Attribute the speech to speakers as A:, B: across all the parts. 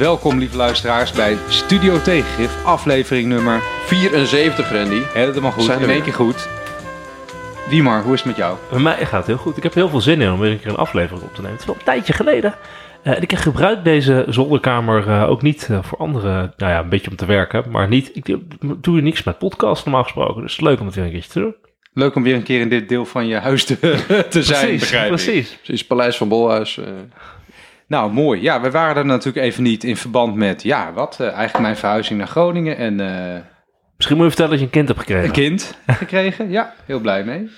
A: Welkom lieve luisteraars bij Studio Tegengif, aflevering nummer...
B: 74, Randy.
A: Hè, dat mag goed,
B: Zijn
A: in één keer goed. Wiemar, hoe is het met jou?
C: Bij mij gaat het heel goed. Ik heb heel veel zin in om weer een keer een aflevering op te nemen. Het is wel een tijdje geleden. Eh, en ik gebruik deze zolderkamer eh, ook niet eh, voor anderen. Nou ja, een beetje om te werken. Maar niet, ik doe, doe er niks met podcast normaal gesproken. Dus het is leuk om het weer een keertje te doen.
A: Leuk om weer een keer in dit deel van je huis te, te zijn,
C: precies,
A: begrijp ik.
C: precies.
B: Precies, Paleis van Bolhuis.
A: Nou, mooi. Ja, we waren er natuurlijk even niet in verband met, ja, wat? eh, eigenlijk mijn verhuizing naar Groningen en eh,
C: Misschien moet je vertellen dat je een kind hebt gekregen.
A: een kind gekregen. Ja, heel blij mee.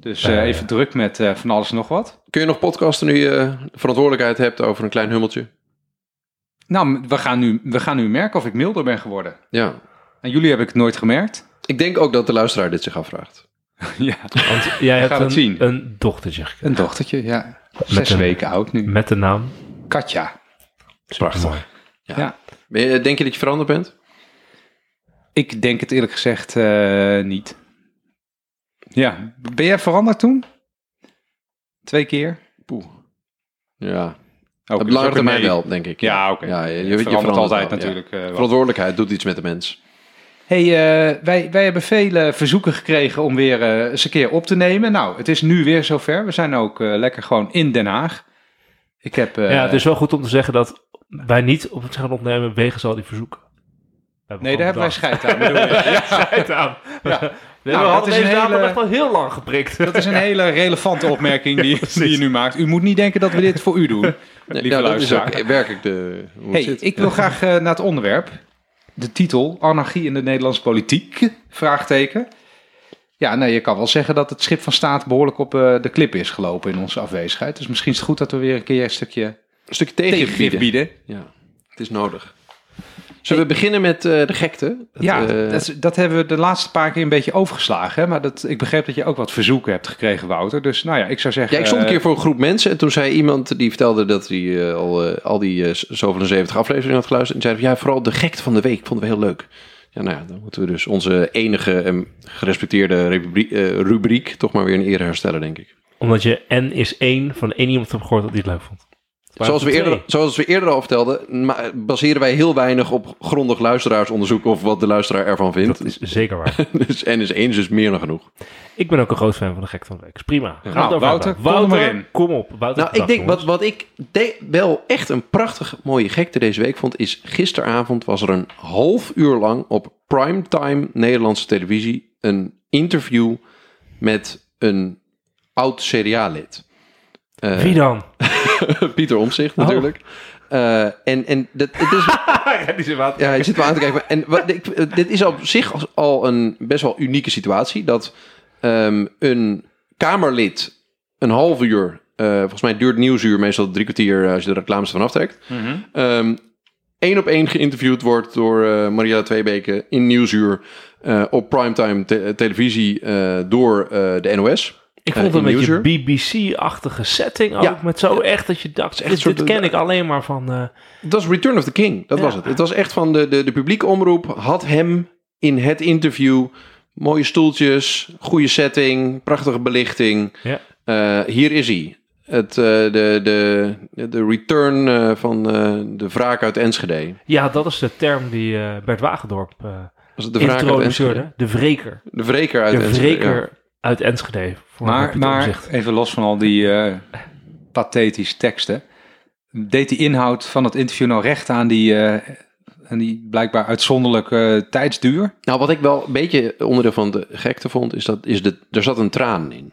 A: Dus eh, even druk met eh, van alles en nog wat.
B: Kun je nog podcasten nu je verantwoordelijkheid hebt over een klein hummeltje?
A: Nou, we gaan, nu, we gaan nu merken of ik milder ben geworden.
B: Ja.
A: En jullie heb ik het nooit gemerkt.
B: Ik denk ook dat de luisteraar dit zich afvraagt.
A: ja,
C: Want jij hebt
A: gaan het
C: een,
A: zien.
C: een dochtertje gekregen.
A: een dochtertje, ja. Zes
C: een-
A: weken oud nu.
C: Met de naam.
A: Katja.
B: Prachtig.
C: Ja.
A: Ja.
B: Ben je, denk je dat je veranderd bent?
A: Ik denk het eerlijk gezegd eh, niet. Ja, ben jij veranderd toen? Twee keer?
B: Poeh. Ja.
A: Oh,
B: Op lange termijn wel, denk ik.
A: Ja, oké.
B: Ja, je,
A: Je
B: je, je
A: verandert
B: verandert
A: altijd
B: wel,
A: natuurlijk. eh.
B: Verantwoordelijkheid doet iets met de mens.
A: Hey, eh, wij, wij hebben vele verzoeken gekregen om weer eh, eens een keer op te nemen. Nou, het is nu weer zover. We zijn ook eh, lekker gewoon in Den Haag. Ik heb... eh,
C: ja, het is wel goed om te zeggen dat wij niet op het gaan opnemen wegens al die verzoeken.
A: Nee, daar hebben wij
C: scheid
A: aan. bedoel je? Ja.
C: scheid aan.
A: Ja.
C: Nee,
A: Nou,
C: we hadden deze
A: hele-
C: echt wel heel lang geprikt.
A: Dat is een hele relevante opmerking die, die je nu maakt. U moet niet denken dat we dit voor u doen,
B: Nee,
A: lieve
B: nou, dat is
A: luisteraar.
B: ook werkelijk de, hoe het
A: Hey,
B: zit.
A: ik wil graag eh, naar het onderwerp. De titel, Anarchie in de Nederlandse politiek, vraagteken. Ja, nou, je kan wel zeggen dat het schip van staat behoorlijk op eh, de klip is gelopen in onze afwezigheid. Dus misschien is het goed dat we weer een keer een stukje
B: Een stukje bieden.
A: bieden.
B: Ja, het is nodig. Zullen we beginnen met eh, de gekte? Het,
A: Ja,
B: eh,
A: dat, dat hebben we de laatste paar keer een beetje overgeslagen. Hè? Maar dat, ik begreep dat je ook wat verzoeken hebt gekregen, Wouter. Dus nou ja, ik zou zeggen...
B: Ja, ik stond een
A: eh,
B: keer voor een groep mensen en toen zei iemand die vertelde dat hij eh, al, eh, al die eh, zoveel en 70 afleveringen had geluisterd. En zei ja, vooral de gekte van de week vonden we heel leuk. Ja, nou ja, dan moeten we dus onze enige en gerespecteerde eh, rubriek toch maar weer in ere herstellen, denk ik.
C: Omdat je N is één van één iemand hebt gehoord dat hij het leuk vond.
B: Zoals we, eerder, zoals we eerder al vertelden, baseren wij heel weinig op grondig luisteraarsonderzoek of wat de luisteraar ervan vindt.
C: Dat is zeker waar.
B: Dus N is één, is dus meer dan genoeg.
C: ik ben ook een groot fan van de gek van de week. Is prima. Gaan
A: Nou, Wouter, kom
C: Wouter,
A: maar in.
C: kom op. Wouter,
B: Nou, ik denk, wat, wat ik de- wel echt een prachtig mooie gekte deze week vond, is gisteravond was er een half uur lang op primetime Nederlandse televisie een interview met een oud CDA-lid. Eh,
C: Wie dan?
B: Pieter Omtzigt
C: Oh.
B: natuurlijk. Eh, en en dat, het is,
C: Die zit
B: ja, je zit me aan te kijken. En wat, ik, dit is op zich al een best wel unieke situatie. Dat ehm, een Kamerlid een half uur, eh, volgens mij duurt Nieuwsuur meestal drie kwartier eh, als je de reclames ervan aftrekt. Ehm één op één geïnterviewd wordt door eh Mariella Tweebeke in Nieuwsuur eh, op primetime te- televisie eh, door eh, de NOS.
C: Ik
B: Eh,
C: vond het een beetje. BBC-achtige setting ook.
B: Ja.
C: Met zo echt dat je dacht,
B: echt
C: dit,
B: soort-
C: dit ken ik alleen maar van... eh,
B: Het was Return of the King, dat
C: Ja.
B: was het. Het was echt van de, de, de publieke omroep had hem in het interview. Mooie stoeltjes, goede setting, prachtige belichting.
C: Ja.
B: Eh, hier is hij. Het, de, de, de return van de wraak uit Enschede.
C: ja, dat is de term die Bert Wagendorp
B: Was het de wraak
C: introduceerde. De wreker.
B: De wreker uit
C: De
B: Enschede.
C: wreker. Uit Enschede. Voor
A: Maar, maar even los van al die eh, pathetische teksten. Deed die inhoud van het interview nou recht aan die, eh, aan die blijkbaar uitzonderlijke tijdsduur?
B: Nou, wat ik wel een beetje onderdeel van de gekte vond, is dat is de, er zat een traan in.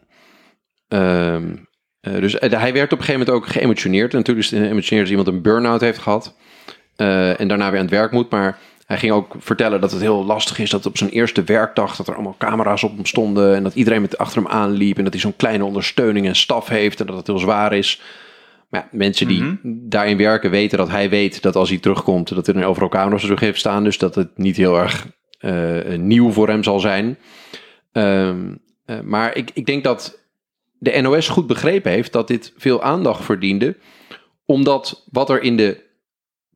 B: Ehm, eh, dus hij werd op een gegeven moment ook geëmotioneerd. Natuurlijk is het geëmotioneerd als iemand een burn-out heeft gehad eh, en daarna weer aan het werk moet. Maar hij ging ook vertellen dat het heel lastig is dat op zijn eerste werkdag dat er allemaal camera's op hem stonden en dat iedereen met achter hem aanliep en dat hij zo'n kleine ondersteuning en staf heeft en dat het heel zwaar is. Maar ja, mensen die
A: Mhm.
B: daarin werken weten dat hij weet dat als hij terugkomt, dat er overal camera's terug heeft staan. Dus dat het niet heel erg eh, nieuw voor hem zal zijn. Ehm, eh, maar ik, ik denk dat de NOS goed begrepen heeft dat dit veel aandacht verdiende. Omdat wat er in de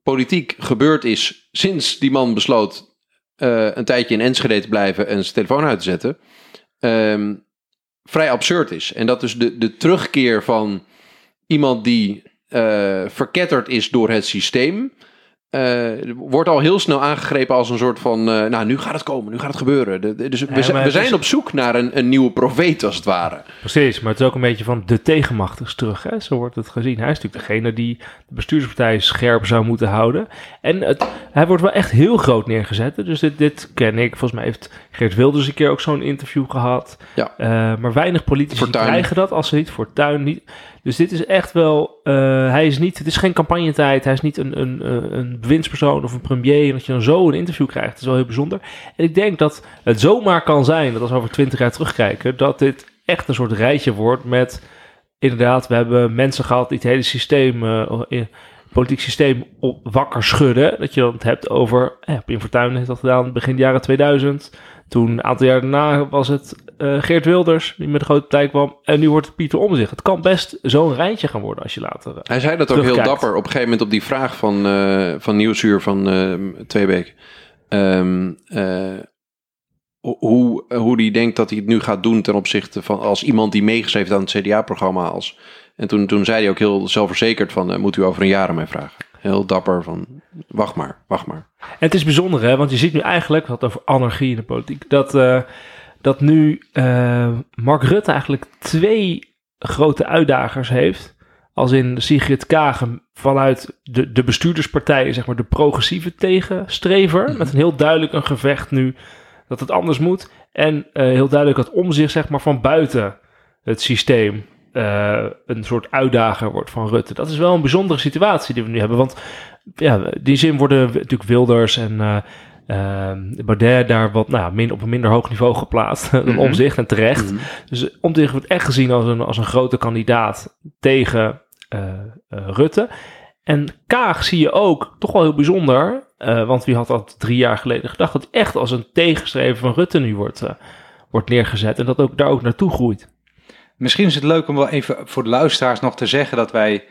B: politiek gebeurd is sinds die man besloot eh, een tijdje in Enschede te blijven en zijn telefoon uit te zetten. ehm, vrij absurd is. En dat dus de, de terugkeer van iemand die eh, verketterd is door het systeem. Eh, wordt al heel snel aangegrepen als een soort van, eh, nou nu gaat het komen, nu gaat het gebeuren. De- de- dus we, zijn-
C: maar
B: we
C: het
B: zijn
C: is-
B: op zoek naar een, een nieuwe profeet als het ware.
C: Precies, maar het is ook een beetje van de tegenmacht is terug. Hè? Zo wordt het gezien. Hij is natuurlijk degene die de bestuurspartij scherp zou moeten houden. En het, hij wordt wel echt heel groot neergezet. Dus dit, dit ken ik. Volgens mij heeft Geert Wilders een keer ook zo'n interview gehad.
B: Ja.
C: Eh, maar weinig politici krijgen dat als ze niet Fortuyn niet. Dus dit is echt wel. eh, hij is niet. Het is geen campagnetijd. Hij is niet een, een, eh, een bewindspersoon of een premier. En dat je dan zo een interview krijgt, is wel heel bijzonder. En ik denk dat het zomaar kan zijn dat als we over twintig jaar terugkijken, dat dit echt een soort rijtje wordt met. Inderdaad, we hebben mensen gehad die het hele systeem. eh, politiek systeem op wakker schudden. Dat je dan het hebt over. Eh, Pim Fortuyn heeft dat gedaan begin jaren 2000. Toen, een aantal jaar daarna, was het eh, Geert Wilders die met de grote partij kwam. En nu wordt het Pieter Omzicht. Het kan best zo'n rijtje gaan worden als je later... eh,
B: Hij zei dat ook heel dapper op een gegeven moment op die vraag van, eh van Nieuwsuur van eh Tweebeek. Ehm, eh, hoe, hoe hij denkt dat hij het nu gaat doen ten opzichte van als iemand die meegeschreven heeft aan het CDA-programma als. En toen, toen zei hij ook heel zelfverzekerd van, moet u over een jaar aan mij vragen. Heel dapper van, wacht maar, wacht maar.
C: En het is bijzonder, hè? want je ziet nu eigenlijk, het over anarchie in de politiek, dat, dat nu eh, Mark Rutte eigenlijk twee grote uitdagers heeft. Als in Sigrid Kagen vanuit de, de bestuurderspartijen, zeg maar de progressieve tegenstrever. Met een heel duidelijk een gevecht nu dat het anders moet. En eh, heel duidelijk dat om zich, zeg maar, van buiten het systeem eh, een soort uitdager wordt van Rutte. Dat is wel een bijzondere situatie die we nu hebben. Want ja, in die zin worden natuurlijk Wilders en eh, Baudet daar wat nou, min, op een minder hoog niveau geplaatst dan
A: Mhm.
C: Omzicht en terecht. Dus Omzicht wordt echt gezien als een, als een grote kandidaat tegen eh, eh, Rutte. En Kaag zie je ook toch wel heel bijzonder, eh, want wie had dat drie jaar geleden gedacht, dat echt als een tegenstrever van Rutte nu wordt, wordt neergezet en dat ook daar ook naartoe groeit.
A: Misschien is het leuk om wel even voor de luisteraars nog te zeggen dat wij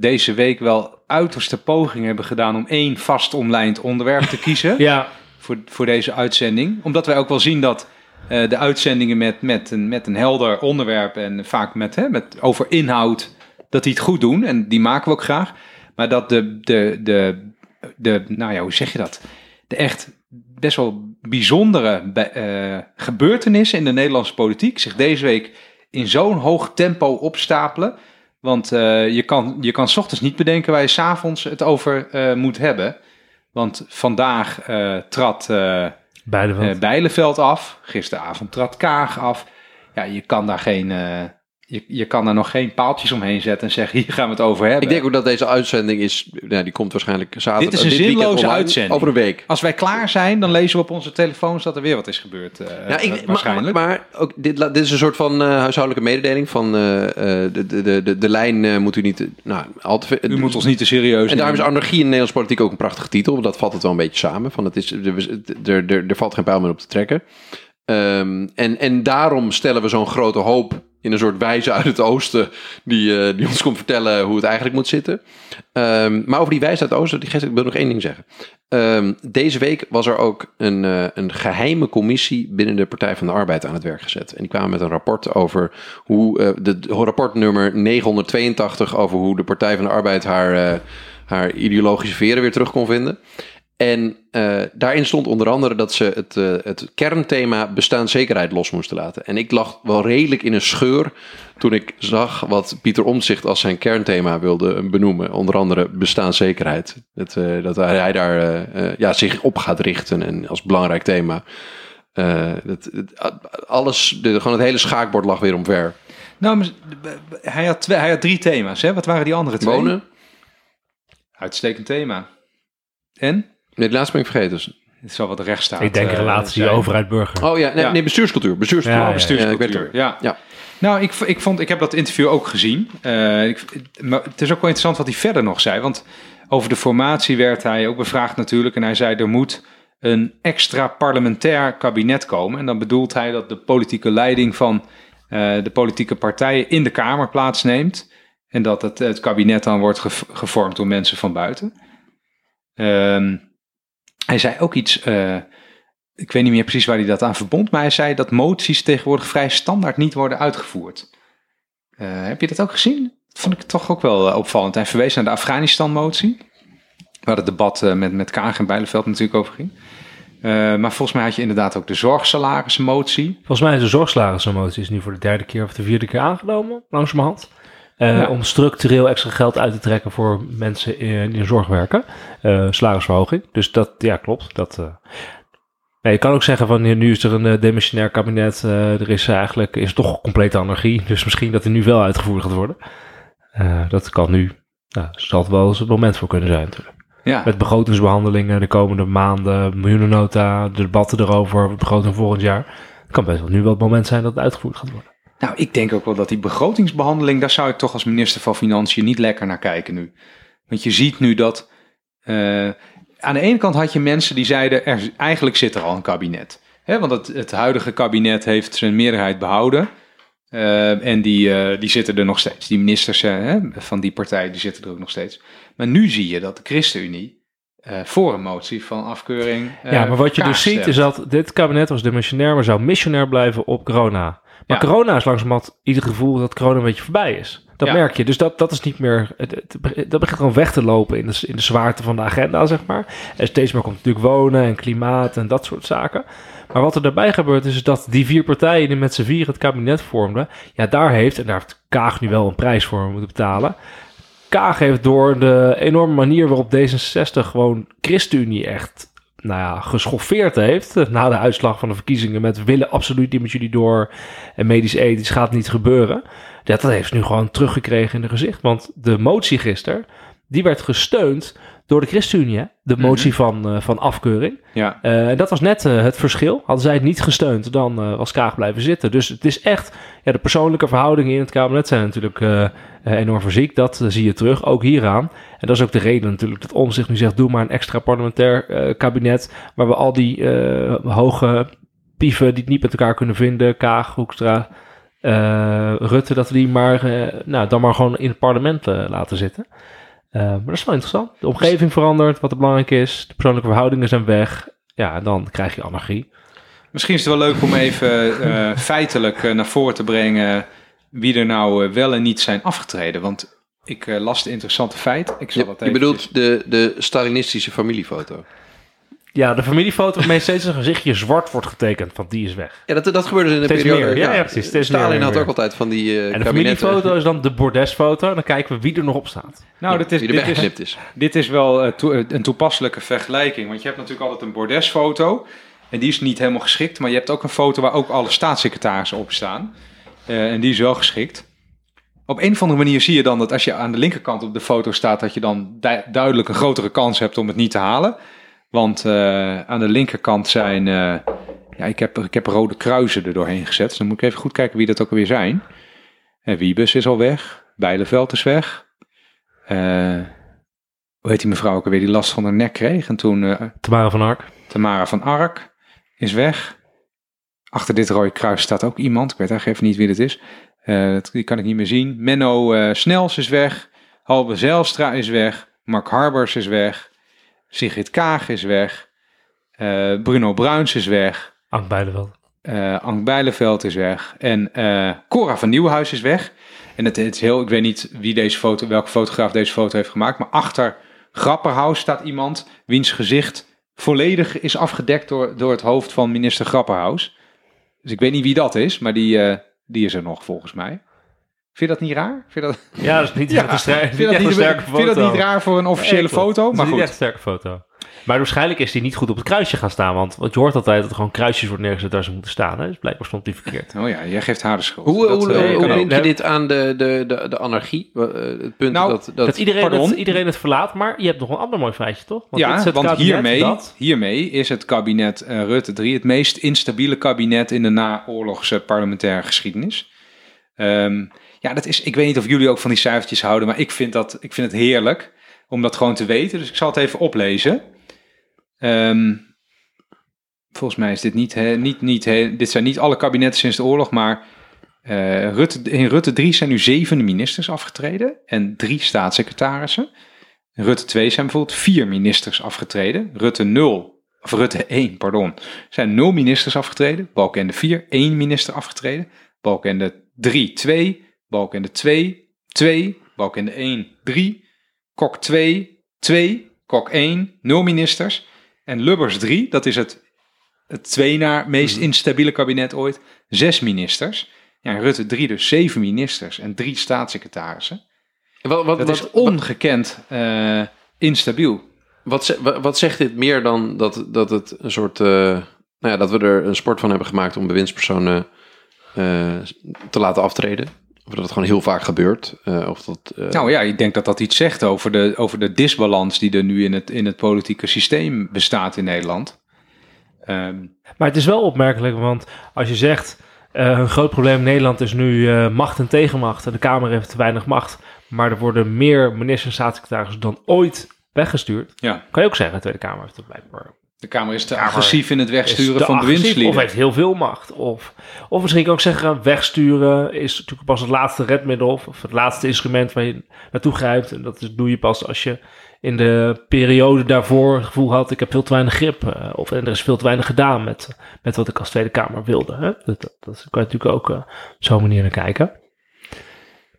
A: deze week wel uiterste pogingen hebben gedaan om één vast omlijnd onderwerp te kiezen
C: Ja,
A: voor, voor deze uitzending. Omdat wij ook wel zien dat eh, de uitzendingen met, met, een, met een helder onderwerp en vaak met, hè, met over inhoud, dat die het goed doen. En die maken we ook graag. Maar dat de, de, de, de nou ja, hoe zeg je dat? De echt best wel bijzondere bij- eh, gebeurtenissen in de Nederlandse politiek zich deze week in zo'n hoog tempo opstapelen. Want eh, je, kan, je kan 's ochtends niet bedenken waar je s'avonds het over eh, moet hebben. Want vandaag eh, trad eh, Bijleveld af. Gisteravond trad Kaag af. Ja, je kan daar geen... je, je kan daar nog geen paaltjes omheen zetten en zeggen, hier gaan we het over hebben.
B: Ik denk ook dat deze uitzending is, nou, die komt waarschijnlijk zaterdag.
A: Dit is een
B: weekend
A: zinloze uitzending.
B: Over een week.
A: Als wij klaar zijn, dan lezen we op onze telefoons dat er weer wat is gebeurd. eh,
B: Ja, ik,
A: eh,
B: maar,
A: waarschijnlijk.
B: maar ook dit, dit is een soort van eh, huishoudelijke mededeling van eh, de, de, de, de, de lijn moet u niet, nou, al te veel-
A: U moet ons niet te serieus
B: En daarom is anarchie in de Nederlandse politiek ook een prachtige titel. want Dat vat het wel een beetje samen. Van het is, er, er, er, er valt geen pijl meer op te trekken. Ehm, en, en daarom stellen we zo'n grote hoop in een soort wijze uit het oosten... die, eh, die ons komt vertellen hoe het eigenlijk moet zitten. Ehm, maar over die wijze uit het oosten, die, ik wil nog één ding zeggen. Ehm, deze week was er ook een, eh, een geheime commissie binnen de Partij van de Arbeid aan het werk gezet. En die kwamen met een rapport over hoe, eh, de, rapport nummer 982 over hoe de Partij van de Arbeid haar, haar ideologische veren weer terug kon vinden. En eh, daarin stond onder andere dat ze het, eh, het kernthema bestaanszekerheid los moesten laten. En ik lag wel redelijk in een scheur toen ik zag wat Pieter Omtzigt als zijn kernthema wilde benoemen. Onder andere bestaanszekerheid. Dat, eh, dat hij daar ja, zich op gaat richten en als belangrijk thema. Dat, het- alles, de, gewoon het hele schaakbord lag weer omver.
A: Nou, hij had, twee, hij had drie thema's. Hè? Wat waren die andere twee?
B: Wonen?
A: Uitstekend thema. En?
B: Nee, de laatste ben ik vergeten. Dus-
A: Het zal wat rechtsstaat
C: ik denk
A: eh,
C: relatie overheid-burger.
B: Oh ja, nee,
A: Ja.
B: nee bestuurscultuur. Bestuurscultuur.
C: Ja, ja,
A: bestuurscultuur. Ja.
B: Ja.
A: Nou, ik, ik, vond, ik heb dat interview ook gezien. Eh, ik, maar het is ook wel interessant wat hij verder nog zei. Want over de formatie werd hij ook bevraagd natuurlijk. En hij zei er moet een extra parlementair kabinet komen. En dan bedoelt hij dat de politieke leiding van eh, de politieke partijen in de Kamer plaatsneemt. En dat het, het kabinet dan wordt gev- gevormd door mensen van buiten. Ehm, hij zei ook iets... eh, ik weet niet meer precies waar hij dat aan verbond, maar hij zei dat moties tegenwoordig vrij standaard niet worden uitgevoerd. Eh, heb je dat ook gezien? Dat vond ik toch ook wel eh, opvallend. Hij verwees naar de Afghanistan-motie. waar het debat met, met Kaag en Bijleveld natuurlijk over ging. Maar volgens mij had je inderdaad ook de zorgsalarismotie.
C: Volgens mij is de zorgslagersmotie is nu voor de derde keer of de vierde keer aangenomen, langzamerhand. Uh,
A: Ja.
C: Om structureel extra geld uit te trekken voor mensen in, in de zorg werken. Eh salarisverhoging. Dus dat, ja, klopt. Dat, eh. Je kan ook zeggen van nu is er een eh, demissionair kabinet. eh, er is eigenlijk is toch complete anarchie. Dus misschien dat er nu wel uitgevoerd gaat worden. Eh, dat kan nu. Nou, zal het wel eens het moment voor kunnen zijn natuurlijk.
A: Ja,
C: Met begrotingsbehandelingen de komende maanden, miljoenennota, de debatten erover, begroting volgend jaar. Het kan best wel nu wel het moment zijn dat het uitgevoerd gaat worden.
A: Nou ik denk ook wel dat die begrotingsbehandeling, daar zou ik toch als minister van Financiën niet lekker naar kijken nu. Want je ziet nu dat, eh, aan de ene kant had je mensen die zeiden, er, eigenlijk zit er al een kabinet. Hè, want het, het huidige kabinet heeft zijn meerderheid behouden. Eh, en die, eh, die zitten er nog steeds. Die ministers hè, van die partij, die zitten er ook nog steeds. Maar nu zie je dat de ChristenUnie voor een motie van afkeuring.
C: ja, maar wat je dus ziet is dat dit kabinet was demissionair, maar zou missionair blijven op corona. Maar corona is langzamerhand ieder gevoel dat corona een beetje voorbij is. Dat merk je. Dus dat, dat is niet meer. Het, het- dat begint gewoon weg te lopen in de, in de zwaarte van de agenda, zeg maar. En steeds meer komt natuurlijk wonen en klimaat en dat soort zaken. Maar wat er daarbij gebeurt is dat die vier partijen die met z'n vier het kabinet vormden, ja, daar heeft, en daar heeft Kaag nu wel een prijs voor moeten betalen. Kaag heeft door de enorme manier waarop D66 gewoon ChristenUnie echt nou ja, geschoffeerd heeft. eh, Na de uitslag van de verkiezingen met willen absoluut niet met jullie door. En medisch-ethisch gaat niet gebeuren. Ja, dat heeft ze nu gewoon teruggekregen in de gezicht. Want de motie gisteren, die werd gesteund door de ChristenUnie. De motie van, eh, van afkeuring.
A: Ja,
C: en dat was net het verschil. Hadden zij het niet gesteund, dan was Kaag blijven zitten. Dus het is echt, ja, de persoonlijke verhoudingen in het kabinet zijn natuurlijk eh, enorm verziekt. Dat eh, zie je terug, ook hieraan. En dat is ook de reden natuurlijk dat Omzicht nu zegt, doe maar een extra parlementair eh, kabinet. Waar we al die hoge pieven die het niet met elkaar kunnen vinden, Kaag, Hoekstra, Rutte, dat we die maar, nou, dan maar gewoon in het parlement laten zitten. Maar dat is wel interessant. De omgeving verandert, wat er belangrijk is. De persoonlijke verhoudingen zijn weg. Ja, dan krijg je anarchie.
A: Misschien is het wel leuk om even feitelijk naar voren te brengen wie er nou eh, wel en niet zijn afgetreden. Want ik eh, las de interessante feit. Ik zal
B: Je,
A: dat
B: bedoelt de, de Stalinistische familiefoto.
C: Ja, de familiefoto waarmee steeds een gezichtje zwart wordt getekend, want die is weg.
B: Ja, dat, dat gebeurde in de
C: Steeds
B: periode.
C: meer. Ja, ja, precies. Steeds
B: Stalin
C: meer,
B: had
C: meer.
B: ook altijd van die eh
C: En de
B: kabinetten
C: familiefoto is dan de bordesfoto. En dan kijken we wie er nog op staat.
A: Nou, dit is,
B: er
A: dit, is,
B: weggeknipt is.
A: dit is wel een toepasselijke vergelijking. Want je hebt natuurlijk altijd een bordesfoto. En die is niet helemaal geschikt. Maar je hebt ook een foto waar ook alle staatssecretarissen op staan. Eh, en die is wel geschikt. Op een of andere manier zie je dan dat als je aan de linkerkant op de foto staat, dat je dan du- duidelijk een grotere kans hebt om het niet te halen. Want eh, aan de linkerkant zijn, eh, ja, ik heb, ik heb rode kruisen er doorheen gezet. Dus dan moet ik even goed kijken wie dat ook alweer zijn. En Wiebes is al weg, Bijleveld is weg. Hoe heet die mevrouw ook alweer die last van haar nek kreeg? En toen
C: Tamara van Ark.
A: Tamara van Ark is weg. Achter dit rode kruis staat ook iemand. Ik weet eigenlijk even niet wie dat is. Eh, dat, die kan ik niet meer zien. Menno eh, Snels is weg. Halbe Zijlstra is weg. Mark Harbers is weg. Sigrid Kaag is weg. Eh, Bruno Bruins is weg.
C: Ank Bijleveld.
A: Ank Bijleveld is weg. En Cora van Nieuwenhuis is weg. En het, het is heel, ik weet niet wie deze foto, welke fotograaf deze foto heeft gemaakt. Maar achter Grapperhaus staat iemand wiens gezicht volledig is afgedekt door, door het hoofd van minister Grapperhaus. Dus ik weet niet wie dat is, maar die, eh, die is er nog volgens mij. Vind je dat niet raar? Vind dat,
C: Ja, dat is niet
A: Ja,
C: echt een,
A: vind
C: sterke
A: vind je dat
C: foto.
A: niet raar voor een officiële
C: Nee,
A: foto?
C: Dat is
A: Maar
C: niet
A: goed.
C: echt een sterke foto. Maar waarschijnlijk is die niet goed op het kruisje gaan staan. Want, want je hoort altijd dat er gewoon kruisjes worden neergezet waar ze moeten staan. Hè? Dus blijkbaar stond die verkeerd.
A: Oh ja, jij geeft haar de schuld.
B: Hoe,
A: Dat,
B: hoe,
A: eh,
B: link je
C: Nee.
B: dit aan de, de, de, de anarchie? Eh, het punt
A: Nou,
B: dat, dat,
C: Dat iedereen, het, iedereen het verlaat. Maar je hebt nog een ander mooi feitje, toch? Want dit
A: ja,
C: het
A: want
C: kabinet
A: hiermee,
C: dat-
A: hiermee is het kabinet eh, Rutte 3 het meest instabiele kabinet in de naoorlogse parlementaire geschiedenis. Ehm, ja, dat is, ik weet niet of jullie ook van die cijfertjes houden, maar ik vind, dat, ik vind het heerlijk om dat gewoon te weten. Dus ik zal het even oplezen. Ehm, volgens mij is dit niet, hè, niet, niet hè, dit zijn niet alle kabinetten sinds de oorlog, maar eh, Rutte, in Rutte 3 zijn nu zeven ministers afgetreden en drie staatssecretarissen. In Rutte 2 zijn bijvoorbeeld vier ministers afgetreden. Rutte 0, of Rutte 1, pardon, zijn nul ministers afgetreden. Balkenende 4, één minister afgetreden. Balkenende 3, 2. Balkenende 2, 2. Balkenende 1, 3. Kok 2, 2. Kok 1, 0 ministers. En Lubbers 3, dat is het, het twee naar meest
B: Mhm.
A: instabiele kabinet ooit, zes ministers. Ja, en Rutte 3 dus zeven ministers en drie staatssecretarissen.
B: Wat, wat,
A: Dat is ongekend eh, instabiel.
B: Wat, wat zegt dit meer dan dat, dat het een soort. eh, nou ja, dat we er een sport van hebben gemaakt om bewindspersonen eh, te laten aftreden? Of dat het gewoon heel vaak gebeurt? eh, of dat, eh,
A: Nou ja, ik denk dat dat iets zegt over de, over de disbalans die er nu in het, in het politieke systeem bestaat in Nederland. Ehm,
C: Maar het is wel opmerkelijk, want als je zegt... eh, een groot probleem in Nederland is nu eh, macht en tegenmacht. En de Kamer heeft te weinig macht. Maar er worden meer ministers en staatssecretarissen dan ooit weggestuurd.
A: ja,
C: Kan je ook zeggen, de Tweede Kamer heeft dat blijkbaar
A: de Kamer is te
C: Kamer
A: agressief in het wegsturen van bewindslieden.
C: Of heeft heel veel macht. Of, of misschien kan ik zeggen, wegsturen is natuurlijk pas het laatste redmiddel. Of, het laatste instrument waar je naartoe grijpt. En dat doe je pas als je in de periode daarvoor het gevoel had... ik heb veel te weinig grip. eh, of en er is veel te weinig gedaan met, met wat ik als Tweede Kamer wilde. Hè? Dat, dat, dat kan je natuurlijk ook eh, op zo'n manier naar kijken.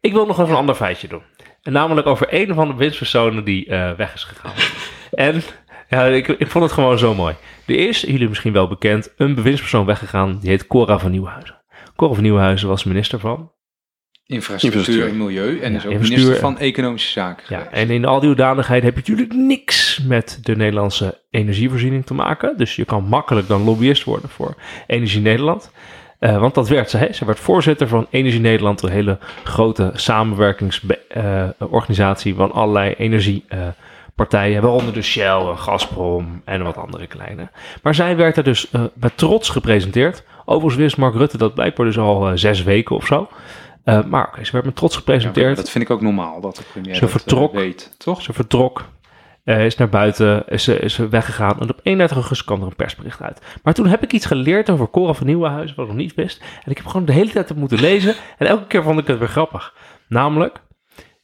C: Ik wil nog even een ander feitje doen. En namelijk over een van de winstpersonen die eh, weg is gegaan. en ja, ik, ik vond het gewoon zo mooi. Er is, jullie misschien wel bekend, een bewindspersoon weggegaan. Die heet Cora van Nieuwhuizen. Cora van Nieuwhuizen was minister van.
A: Infrastructuur en milieu en
C: Ja,
A: is ook minister van Economische Zaken.
C: Ja,
A: geweest.
C: en in al die hoedanigheid heb je natuurlijk niks met de Nederlandse energievoorziening te maken. Dus je kan makkelijk dan lobbyist worden voor Energie Nederland. Eh, want dat werd zij. Ze werd voorzitter van Energie Nederland, een hele grote samenwerkingsorganisatie van allerlei energiepartijen, waaronder dus Shell, en Gazprom en wat andere kleine. Maar zij werd er dus eh, met trots gepresenteerd. Overigens wist Mark Rutte dat blijkbaar dus al eh, zes weken of zo. Eh, maar oké, ze werd met trots
A: Ja,
C: gepresenteerd.
A: dat vind ik ook normaal dat de premier
C: Ze
A: dat,
C: vertrok.
A: weet, toch?
C: Ze vertrok, is naar buiten, is, ze- is weggegaan. En op 31 augustus kwam er een persbericht uit. Maar toen heb ik iets geleerd over Cora van Nieuwenhuizen, wat ik nog niet wist. En ik heb gewoon de hele tijd moeten lezen. En elke keer vond ik het weer grappig. Namelijk,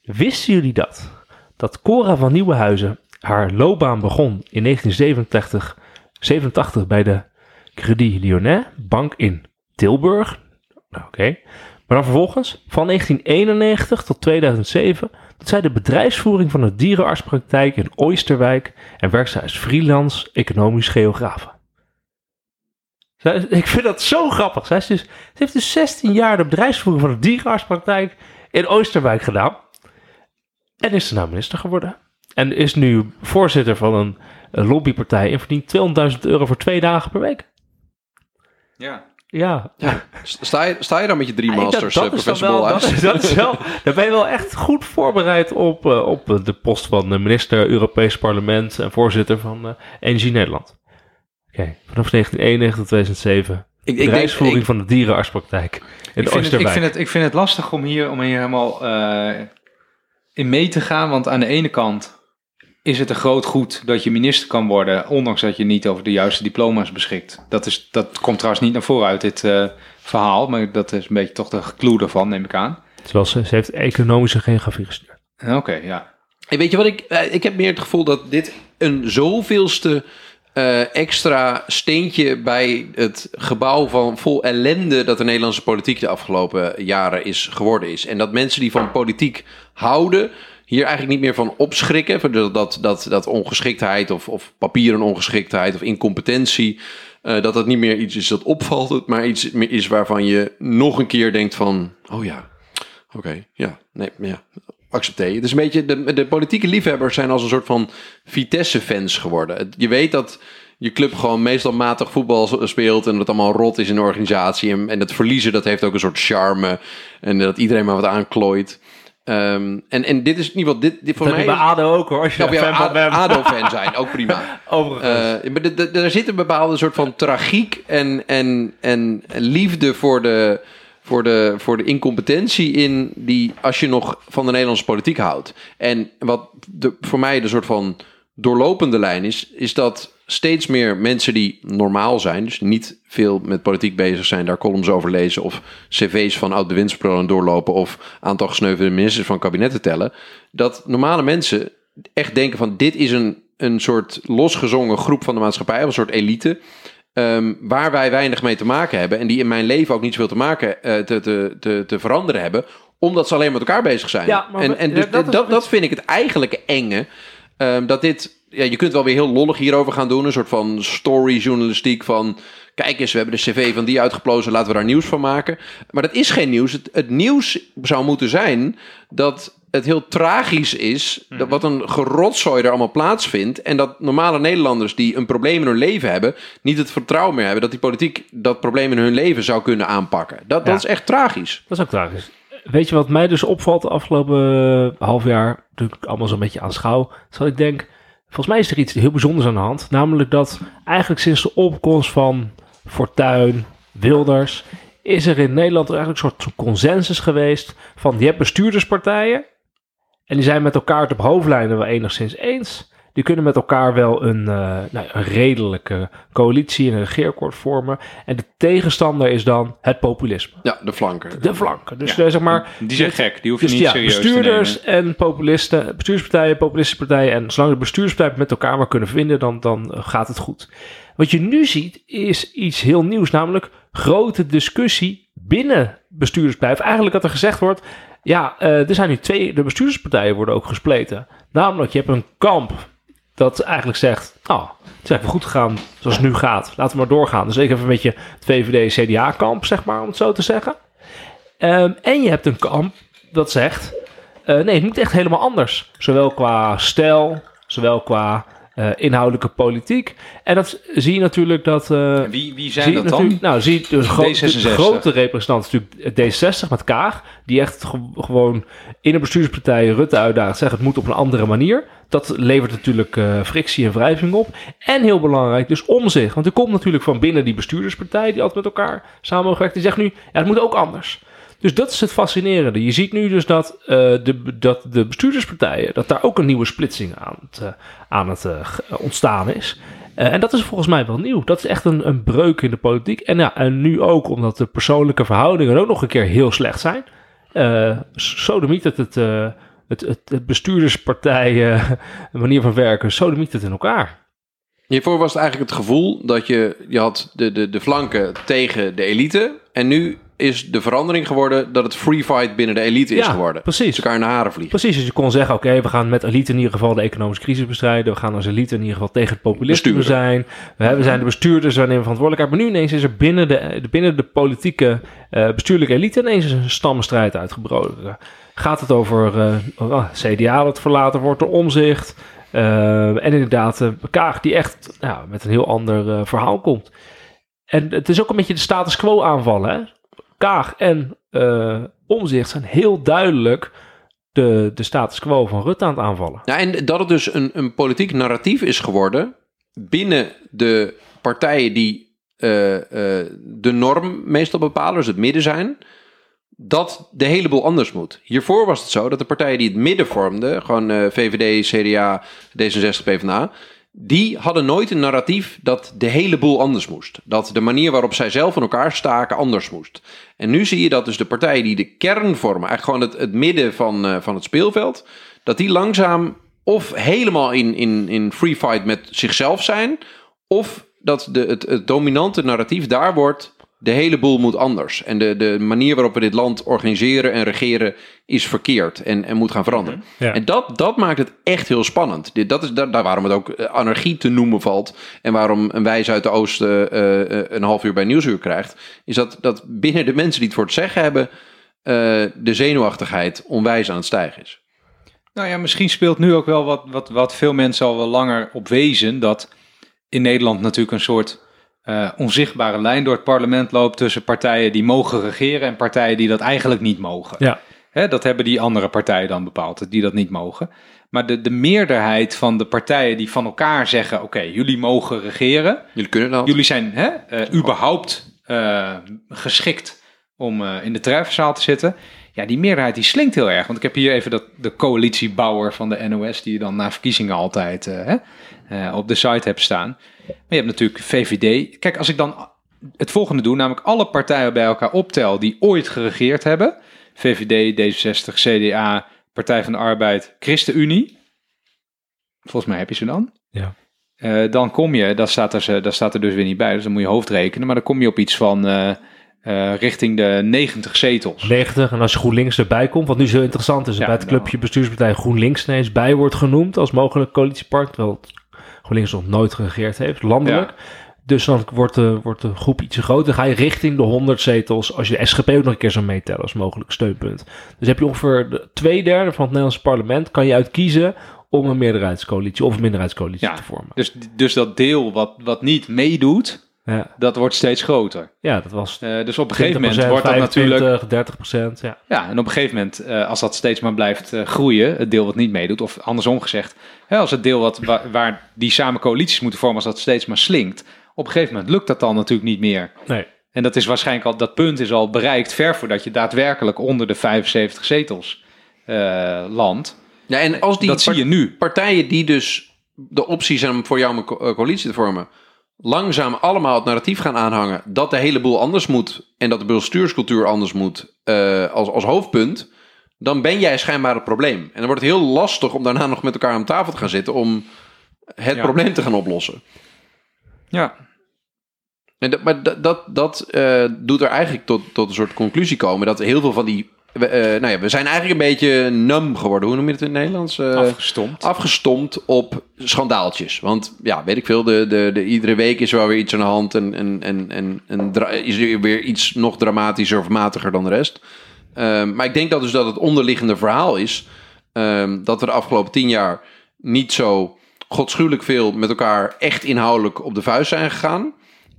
C: wisten jullie dat? Dat Cora van Nieuwenhuizen haar loopbaan begon in 1987 87 bij de Credit Lyonnais Bank in Tilburg. Nou, Oké. Maar dan vervolgens, van 1991 tot 2007, dat zij de bedrijfsvoering van de dierenartspraktijk in Oosterwijk en werkt zij als freelance economisch is- Ik vind dat zo grappig. Zij dus, ze heeft dus 16 jaar de bedrijfsvoering van de dierenartspraktijk in Oosterwijk gedaan. En is ze nou minister geworden. En is nu voorzitter van een, lobbypartij en verdient 200.000 euro voor twee dagen per week.
A: Ja.
C: Ja,
B: Ja. Sta, je, sta je dan met je drie
C: Ja,
B: masters,
C: dat,
B: eh,
C: dat is dan
B: professor
C: wel, dat, is- dat is wel, daar ben je wel echt goed voorbereid op, eh, op eh, de post van de minister Europees Parlement en voorzitter van eh, Energie Nederland. Oké, vanaf 1991 tot 2007.
B: Ik, ik denk,
C: bedrijfsvoering
B: ik,
C: van de dierenartspraktijk in
A: Ik vind, het, ik, vind het, ik vind het lastig om hier, om hier helemaal eh, in mee te gaan. Want aan de ene kant is het een groot goed dat je minister kan worden, ondanks dat je niet over de juiste diploma's beschikt. Dat, is, dat komt trouwens niet naar voren uit dit eh, verhaal, maar dat is een beetje toch de clue ervan, neem ik aan.
C: Terwijl ze, ze heeft economische geografie gestudeerd.
A: Oké, ja.
B: Hey, weet je wat ik... eh, ik heb meer het gevoel dat dit een zoveelste eh, extra steentje bij het gebouw van vol ellende dat de Nederlandse politiek de afgelopen jaren is geworden is. En dat mensen die van politiek houden hier eigenlijk niet meer van opschrikken. Dat, dat, dat, dat ongeschiktheid of, of papieren ongeschiktheid of incompetentie... eh, dat dat niet meer iets is dat opvalt, maar iets is waarvan je nog een keer denkt van... Oh ja, Oké, ja. Nee, ja. Accepteer. Het is een beetje, de, de politieke liefhebbers zijn als een soort van Vitesse-fans geworden. Je weet dat je club gewoon meestal matig voetbal speelt en dat het allemaal rot is in de organisatie. En, en dat verliezen, dat heeft ook een soort charme. En dat iedereen maar wat aanklooit. Ehm, en, en dit is ieder geval, dit, dit voor
C: Dat
B: mij...
C: je bij ADO ook hoor, als je fan van
B: A-
C: bent.
B: ADO-fan zijn, ook prima.
C: Overigens.
B: Eh, maar de- de- er zit een bepaalde soort van tragiek en, en, en liefde voor de, voor, de, voor de incompetentie in die als je nog van de Nederlandse politiek houdt. En wat de, voor mij de soort van doorlopende lijn is, is dat steeds meer mensen die normaal zijn, dus niet veel met politiek bezig zijn, daar columns over lezen of cv's van oud-bewindspersonen doorlopen of aantal gesneuvelde ministers van kabinetten tellen, dat normale mensen echt denken van dit is een, een soort losgezongen groep van de maatschappij, een soort elite, ehm, waar wij weinig mee te maken hebben en die in mijn leven ook niet zoveel te maken eh, te, te, te, te veranderen hebben, omdat ze alleen met elkaar bezig zijn.
C: Ja, maar
B: en en dus
C: dat
B: dat, vind ik het eigenlijke enge Ehm, dat dit, ja, je kunt wel weer heel lollig hierover gaan doen. Een soort van story-journalistiek van... Kijk eens, we hebben de cv van die uitgeplozen, laten we daar nieuws van maken. Maar dat is geen nieuws. Het, het nieuws zou moeten zijn dat het heel tragisch is... Dat wat een gerotzooi er allemaal plaatsvindt... en dat normale Nederlanders die een probleem in hun leven hebben... niet het vertrouwen meer hebben dat die politiek dat probleem in hun leven zou kunnen aanpakken. Dat,
C: Ja.
B: dat is echt tragisch.
C: Dat is ook tragisch. Weet je wat mij dus opvalt de afgelopen eh, half jaar, toen ik allemaal zo'n beetje aanschouw, is dat ik denk, volgens mij is er iets heel bijzonders aan de hand. Namelijk dat eigenlijk sinds de opkomst van Fortuyn, Wilders, is er in Nederland eigenlijk een soort consensus geweest van, je hebt bestuurderspartijen en die zijn met elkaar het op hoofdlijnen wel enigszins eens. Die kunnen met elkaar wel een, eh, nou, een redelijke coalitie en een regeerakkoord vormen. En de tegenstander is dan het populisme.
B: Ja, de flanken.
C: De flanken. Dus
A: Ja.
C: eh, zeg maar.
A: Die zijn gek, die hoef je
C: Dus
A: niet
C: ja,
A: serieus te
C: bestuurders en populisten, bestuurspartijen, populistische partijen. En zolang de bestuurspartijen met elkaar maar kunnen vinden, dan, dan eh, gaat het goed. Wat je nu ziet is iets heel nieuws, namelijk grote discussie binnen bestuursbedrijf. Eigenlijk dat er gezegd wordt, ja, eh, er zijn nu twee, de bestuurspartijen worden ook gespleten. Namelijk, je hebt een kamp dat eigenlijk zegt, nou, het is wel goed gegaan zoals het nu gaat. Laten we maar doorgaan. Dus ik heb een beetje het VVD-CDA-kamp, zeg maar, om het zo te zeggen. Ehm, en je hebt een kamp dat zegt, eh, nee, het moet echt helemaal anders. Zowel qua stijl, zowel qua eh, inhoudelijke politiek. En dat zie je natuurlijk dat... eh,
A: Wie, wie zijn dat dan?
C: Nou, zie je de, gro- de
A: D66.
C: grote representant natuurlijk D66 met Kaag. Die echt ge- gewoon in een bestuurspartij Rutte uitdaagt. Zegt het moet op een andere manier. Dat levert natuurlijk eh, frictie en wrijving op. En heel belangrijk, dus om zich. Want er komt natuurlijk van binnen die bestuurderspartij... die altijd met elkaar samenwerkt. Die zegt nu, ja, het moet ook anders. Dus dat is het fascinerende. Je ziet nu dus dat, eh, de, dat de bestuurderspartijen... dat daar ook een nieuwe splitsing aan het, eh, aan het eh, ontstaan is. En dat is volgens mij wel nieuw. Dat is echt een, een breuk in de politiek. En, ja, en nu ook omdat de persoonlijke verhoudingen ook nog een keer heel slecht zijn. Eh sodemiet het het, het, het, manier van werken. Sodemiet het in elkaar.
B: Hiervoor was het eigenlijk het gevoel dat je, je had de, de, de flanken tegen de elite. En nu is de verandering geworden dat het free fight binnen de elite is
C: Ja,
B: geworden.
C: precies.
B: Dus elkaar in de haren vliegen.
C: Precies, dus je kon zeggen, oké, we gaan met elite in ieder geval de economische crisis bestrijden. We gaan als elite in ieder geval tegen het populisme zijn. We, we zijn de bestuurders, we nemen verantwoordelijkheid. Maar nu ineens is er binnen de, binnen de politieke eh, bestuurlijke elite ineens een stammenstrijd uitgebroken. Gaat het over eh, oh, CDA dat verlaten wordt door omzicht. eh, en inderdaad, Kaag die echt ja, met een heel ander verhaal komt. En het is ook een beetje de status quo aanvallen. Hè? Kaag en eh omzicht zijn heel duidelijk de, de status quo van Rutte aan het aanvallen.
B: Ja, en dat het dus een, een politiek narratief is geworden binnen de partijen die eh, eh, de norm meestal bepalen, dus het midden zijn, dat de hele boel anders moet. Hiervoor was het zo dat de partijen die het midden vormden, gewoon VVD, CDA, D66, PvdA, die hadden nooit een narratief dat de hele boel anders moest. Dat de manier waarop zij zelf van elkaar staken anders moest. En nu zie je dat dus de partijen die de kern vormen, eigenlijk gewoon het, midden van, eh, van het speelveld, dat die langzaam of helemaal in, in, in free fight met zichzelf zijn, of dat de, het dominante narratief daar wordt, de hele boel moet anders. En de, de manier waarop we dit land organiseren en regeren is verkeerd en, en moet gaan veranderen.
C: Ja.
B: En dat, dat maakt het echt heel spannend. Dit, dat is daar, daar waarom het ook eh, anarchie te noemen valt. En waarom een wijs uit de oosten eh, eh, een half uur bij Nieuwsuur krijgt. Is dat, dat binnen de mensen die het voor het zeggen hebben... eh, de zenuwachtigheid onwijs aan het stijgen is.
A: Nou ja, misschien speelt nu ook wel wat, wat, wat veel mensen al wel langer op wezen. Dat in Nederland natuurlijk een soort eh, onzichtbare lijn door het parlement loopt tussen partijen die mogen regeren en partijen die dat eigenlijk niet mogen.
C: Ja.
A: Hè, dat hebben die andere partijen dan bepaald, die dat niet mogen. Maar de, de meerderheid van de partijen die van elkaar zeggen: oké, jullie mogen regeren.
B: Jullie kunnen dat.
A: Jullie zijn hè, eh, überhaupt eh, geschikt om eh, in de treffenzaal te zitten. Ja, die meerderheid die slinkt heel erg. Want ik heb hier even dat, de coalitiebouwer van de NOS... die je dan na verkiezingen altijd eh, hè, eh, op de site hebt staan. Maar je hebt natuurlijk VVD. Kijk, als ik dan het volgende doe... namelijk alle partijen bij elkaar optel... die ooit geregeerd hebben... VVD, D66, CDA, Partij van de Arbeid, ChristenUnie... Volgens mij heb je ze dan.
C: Ja.
A: Eh, dan kom je, dat staat, er, dat staat er dus weer niet bij, dus dan moet je hoofd rekenen. Maar dan kom je op iets van eh, eh, richting de 90 zetels.
C: 90. En als je GroenLinks erbij komt, wat nu zo interessant is,
A: Ja,
C: bij het clubje bestuurspartij GroenLinks ineens bij wordt genoemd als mogelijk coalitiepartner, terwijl het GroenLinks nog nooit geregeerd heeft, landelijk. Dus dan wordt de, wordt de groep iets groter. Dan ga je richting de 100 zetels. Als je de SGP ook nog een keer zou meetellen als mogelijk steunpunt. Dus heb je ongeveer de twee derde van het Nederlandse parlement. Kan je uitkiezen om een meerderheidscoalitie of een minderheidscoalitie
A: Ja.
C: te vormen.
A: Dus, dus dat deel wat, wat niet meedoet,
C: Ja,
A: dat wordt steeds groter.
C: ja dat was
A: Eh, dus op een gegeven moment
C: 20%,
A: wordt dat natuurlijk...
C: 25, 30 procent. Ja.
A: Ja, en op een gegeven moment, eh, als dat steeds maar blijft eh, groeien, het deel wat niet meedoet, of andersom gezegd, hè, als het deel wat, wa- waar die samen coalities moeten vormen, als dat steeds maar slinkt, op een gegeven moment lukt dat dan natuurlijk niet meer.
C: Nee.
A: En dat is waarschijnlijk al, dat punt is al bereikt ver voordat je daadwerkelijk onder de 75 zetels eh landt.
B: Ja, en als die
A: dat zie je nu.
B: partijen die dus de optie zijn om voor jou een co- coalitie te vormen, langzaam allemaal het narratief gaan aanhangen dat de hele boel anders moet en dat de bestuurscultuur anders moet eh, als, als hoofdpunt, dan ben jij schijnbaar het probleem. En dan wordt het heel lastig om daarna nog met elkaar aan tafel te gaan zitten om het
A: Ja.
B: probleem te gaan oplossen.
A: Ja,
B: En dat, maar dat, dat, dat eh, doet er eigenlijk tot, tot een soort conclusie komen dat heel veel van die. We, eh, nou ja, we zijn eigenlijk een beetje num geworden. Hoe noem je het in het Nederlands? Eh,
A: afgestompt.
B: afgestompt op schandaaltjes. Want ja, weet ik veel, de, de, de, iedere week is er wel weer iets aan de hand. En, en, en, en, is er weer iets nog dramatischer of matiger dan de rest. Ehm, maar ik denk dat dus dat het onderliggende verhaal is... ehm, dat we de afgelopen tien jaar niet zo godschuwelijk veel met elkaar echt inhoudelijk op de vuist zijn gegaan.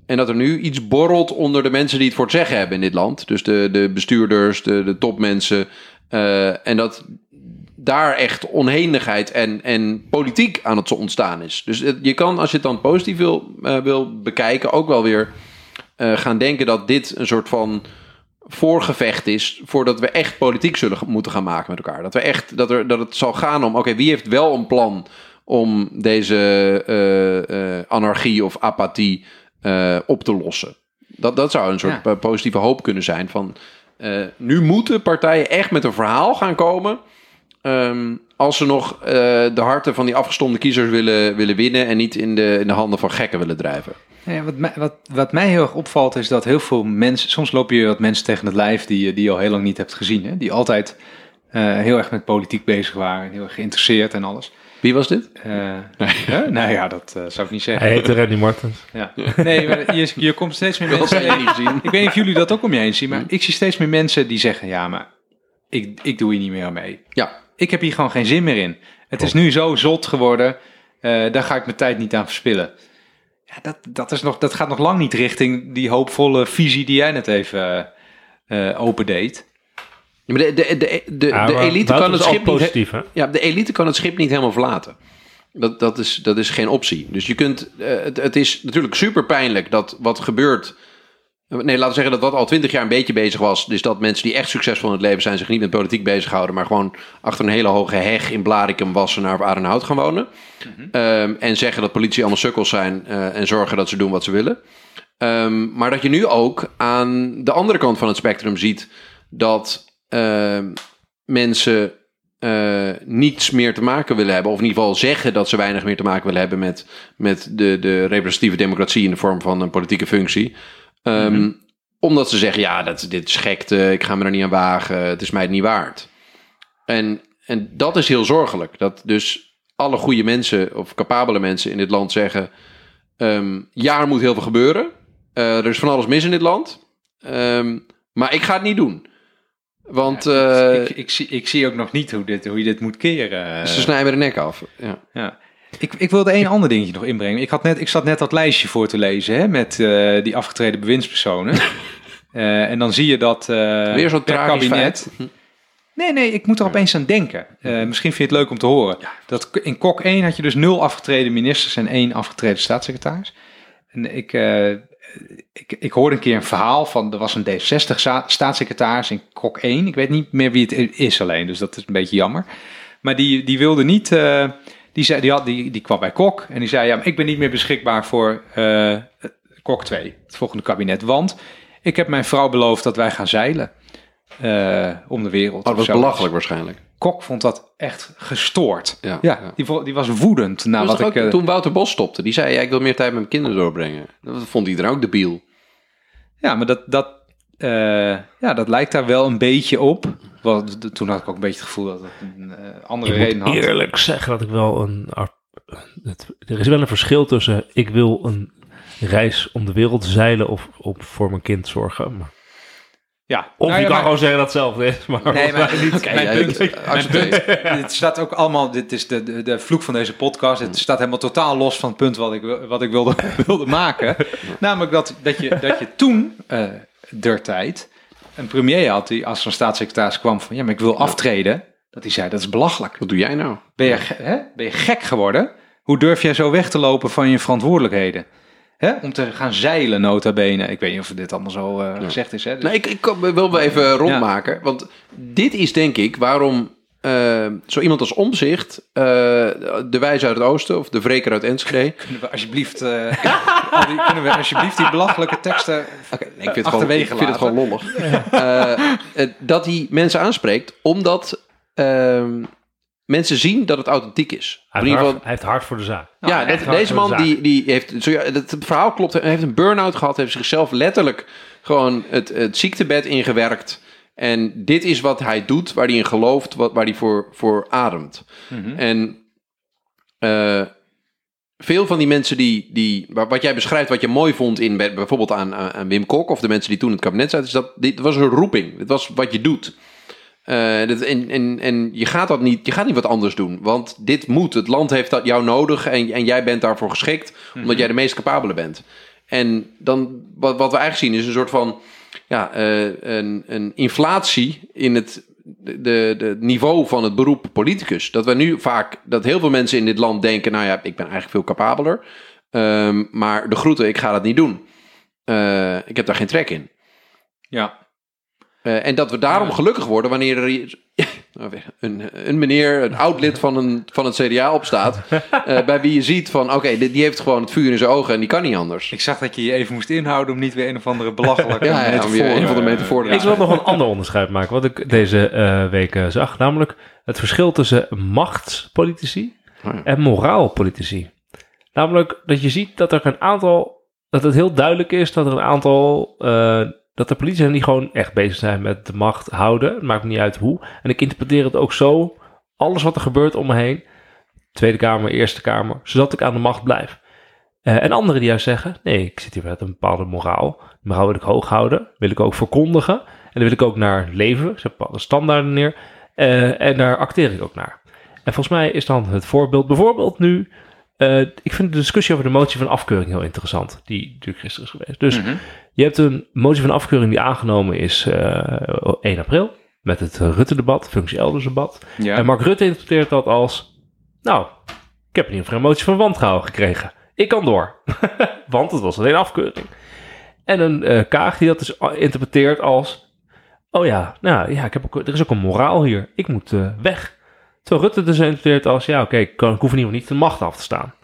B: En dat er nu iets borrelt onder de mensen die het voor het zeggen hebben in dit land. Dus de, de bestuurders, de, de topmensen. eh, en dat daar echt oneenigheid en, en politiek aan het ontstaan is. Dus je kan, als je het dan positief wil, eh, wil bekijken, ook wel weer eh, gaan denken dat dit een soort van voorgevecht is voordat we echt politiek zullen moeten gaan maken met elkaar. Dat, we echt, dat, er, dat het zal gaan om, oké, wie heeft wel een plan om deze anarchie of apathie eh, op te lossen? Dat, dat zou een soort
A: Ja.
B: eh, positieve hoop kunnen zijn van... eh, nu moeten partijen echt met een verhaal gaan komen... Ehm, als ze nog de harten van die afgestomde kiezers willen, willen winnen... en niet in de, in de handen van gekken willen drijven.
A: Ja, wat, mij, wat, wat mij heel erg opvalt is dat heel veel mensen... Soms loop je wat mensen tegen het lijf die, je- die je al heel lang niet hebt gezien. Hè? Die altijd heel erg met politiek bezig waren. Heel erg geïnteresseerd en alles.
B: Wie was dit?
A: Eh, hè? Nou ja, dat eh, zou ik niet zeggen.
C: Hij heette Randy Martens.
A: Ja. Nee, maar je, je komt steeds meer mensen...
B: niet zien.
A: Ik weet niet of jullie dat ook om je heen zien, maar ik zie steeds meer mensen die zeggen... Ja, maar ik, ik doe hier niet meer aan mee.
B: Ja,
A: Ik heb hier gewoon geen zin meer in. Het is nu zo zot geworden, eh, daar ga ik mijn tijd niet aan verspillen. Ja, dat, dat, is nog, dat gaat nog lang niet richting die hoopvolle visie die jij net even eh eh, opendeed.
B: Ja, maar de, de, de, de,
C: Ja,
B: de
C: maar
B: elite kan het schip niet...
C: positief, hè?
B: Ja, de elite kan het schip niet helemaal verlaten. Dat, dat, is, dat is geen optie. Dus je kunt... eh, het, het is natuurlijk super pijnlijk dat wat gebeurt... Nee, laten we zeggen dat wat al twintig jaar een beetje bezig was... dus dat mensen die echt succesvol in het leven zijn... zich niet met politiek bezighouden... maar gewoon achter een hele hoge heg in Blarikum, Wassenaar of Arenhout gaan wonen. Ehm, en zeggen dat politie allemaal sukkels zijn... eh, en zorgen dat ze doen wat ze willen. Ehm, maar dat je nu ook aan de andere kant van het spectrum ziet... dat ehm, mensen eh, niets meer te maken willen hebben. Of in ieder geval zeggen dat ze weinig meer te maken willen hebben met, met de, de representatieve democratie in de vorm van een politieke functie. Ehm, Omdat ze zeggen, ja, dat, dit is gekte, ik ga me er niet aan wagen, het is mij het niet waard. En, en dat is heel zorgelijk. Dat dus alle goede mensen of capabele mensen in dit land zeggen... ehm, ja, er moet heel veel gebeuren. Eh, er is van alles mis in dit land. Maar ik ga het niet doen. Want
A: Ja,
B: eh,
A: ik, ik, zie, ik zie ook nog niet hoe, dit, hoe je dit moet keren.
B: ze snijden de nek af. Ja.
A: Ja. Ik, ik wilde één ander dingetje nog inbrengen. Ik, had net, ik zat net dat lijstje voor te lezen hè, met eh, die afgetreden bewindspersonen. Eh, en dan zie je dat
B: Weer zo'n
A: per kabinet...
B: feit.
A: Nee, nee, ik moet er opeens aan denken. Misschien vind je het leuk om te horen. Dat in Kok 1 had je dus nul afgetreden ministers en één afgetreden staatssecretaris. En ik, ik, ik hoorde een keer een verhaal van, er was een D66-staatssecretaris in Kok 1. Ik weet niet meer wie het is alleen, dus dat is een beetje jammer. Maar die, die wilde niet, eh, die, zei, die, had, die, die kwam bij Kok en die zei, ja, ik ben niet meer beschikbaar voor eh, Kok 2, het volgende kabinet. Want ik heb mijn vrouw beloofd dat wij gaan zeilen eh, om de wereld.
B: Oh, dat was belachelijk waarschijnlijk.
A: Kok vond dat echt gestoord.
B: Ja,
A: Ja,
B: ja.
A: Die, die was woedend. na wat ik,
B: ook
A: eh,
B: toen Wouter Bos stopte. Die zei, ja, ik wil meer tijd met mijn kinderen doorbrengen. Dat vond iedereen ook debiel.
A: ja, maar dat, dat, eh, ja, dat lijkt daar wel een beetje op. Want toen had ik ook een beetje het gevoel dat het een eh, andere
C: Ik
A: reden
C: moet
A: had.
C: eerlijk zeggen dat ik wel een... het- er is wel een verschil tussen ik wil een reis om de wereld zeilen of op voor mijn kind zorgen. Maar,
A: Ja,
C: of
A: Nou
C: je
A: ja,
C: kan
A: maar-
C: gewoon zeggen dat het hetzelfde is. Maar
A: Nee, maar niet,
B: Oké,
A: mijn
B: jij-
A: punt, mijn
B: accepteer.
A: punt, dit staat ook allemaal, dit is de, de, de vloek van deze podcast. Het staat helemaal totaal los van het punt wat ik, wil- wat ik wilde, wilde maken. Namelijk dat, dat, je, dat je toen, eh der tijd, een premier had die als zo'n staatssecretaris kwam van, ja, maar ik wil aftreden. Dat hij zei, dat is belachelijk.
B: Wat doe jij nou?
A: Ben je, hè? ben je gek geworden? Hoe durf jij zo weg te lopen van je verantwoordelijkheden? Hè? Om te gaan zeilen, nota bene. Ik weet niet of dit allemaal zo eh, gezegd is. Hè? Dus-
B: Nou, ik, ik wil wel even rondmaken. Want dit is denk ik waarom eh, zo iemand als Omzicht, eh, de wijze uit het oosten of de vreker uit Enschede.
A: Kunnen we alsjeblieft, al die, kunnen we alsjeblieft die belachelijke teksten
B: Oké, nee, ik vind het gewoon,
A: achterwege
B: ik vind het
A: laten?
B: gewoon lollig. Dat hij mensen aanspreekt omdat ehm, mensen zien dat het authentiek is.
C: hij,
B: In
C: heeft
B: ieder
C: hard, hij heeft hard voor de zaak.
B: ja, dat-
C: hard
B: deze
C: de
B: man die, die heeft, zo, ja, het, verhaal klopt, hij heeft een burn-out gehad, heeft zichzelf letterlijk gewoon het, het ziektebed ingewerkt. En dit is wat hij doet, waar hij in gelooft, wat, waar hij voor, voor ademt.
A: Mhm.
B: En eh, veel van die mensen die, die wa- wat jij beschrijft, wat je mooi vond in bij- bijvoorbeeld aan, aan aan Wim Kok of de mensen die toen in het kabinet zaten, is dat dit was een roeping. Dit was wat je doet. Eh, dat, en, en, en je gaat dat niet, je gaat niet wat anders doen, want dit moet. Het land heeft dat jou nodig en, en jij bent daarvoor geschikt, omdat jij de meest capabele bent. En dan, wat, wat we eigenlijk zien is een soort van ja, eh, een, een inflatie in het de, de, de niveau van het beroep politicus. Dat we nu vaak, dat heel veel mensen in dit land denken, nou ja, ik ben eigenlijk veel capabeler. Ehm, maar de groeten, ik ga dat niet doen. Eh, ik heb daar geen trek in.
A: Ja.
B: Eh, en dat we daarom
A: Ja.
B: gelukkig worden wanneer er nou een, een meneer, een oud lid van, een, van het CDA opstaat. eh, bij wie je ziet van, oké, die, die heeft gewoon het vuur in zijn ogen en die kan niet anders.
A: Ik zag dat je je even moest inhouden om niet weer een of andere belachelijke
B: Ja, ja, om
A: metafoor,
B: weer een of andere metafoor te
A: ja.
C: Ik wil nog een ander onderscheid maken, wat ik deze eh, week zag. Namelijk het verschil tussen machtspolitici
B: Oh ja.
C: en moraalpolitici. Namelijk dat je ziet dat er een aantal, dat het heel duidelijk is dat er een aantal, eh, dat de politici die gewoon echt bezig zijn met de macht houden. Maakt niet uit hoe. En ik interpreteer het ook zo, alles wat er gebeurt om me heen, Tweede Kamer, Eerste Kamer, zodat ik aan de macht blijf. Eh, en anderen die juist zeggen, nee, ik zit hier met een bepaalde moraal. Die moraal wil ik hoog houden, wil ik ook verkondigen. En daar wil ik ook naar leven. Ik bepaalde standaarden neer. Eh, en daar acteer ik ook naar. En volgens mij is dan het voorbeeld bijvoorbeeld nu... eh, ik vind de discussie over de motie van afkeuring heel interessant. Die natuurlijk gisteren is geweest. Dus
A: Mhm.
C: je hebt een motie van afkeuring die aangenomen is eh 1 april. Met het Rutte-debat, functie elders debat.
A: Ja.
C: En Mark Rutte interpreteert dat als... Nou, ik heb in ieder geval een motie van wantrouwen gekregen. Ik kan door. Want het was alleen afkeuring. En een eh, Kaag die dat dus interpreteert als... Oh ja, nou ja, ik heb ook, er is ook een moraal hier. Ik moet weg. Terwijl Rutte dus interpreteert als... Ja, oké, ik, hoef in ieder geval niet de macht af te staan.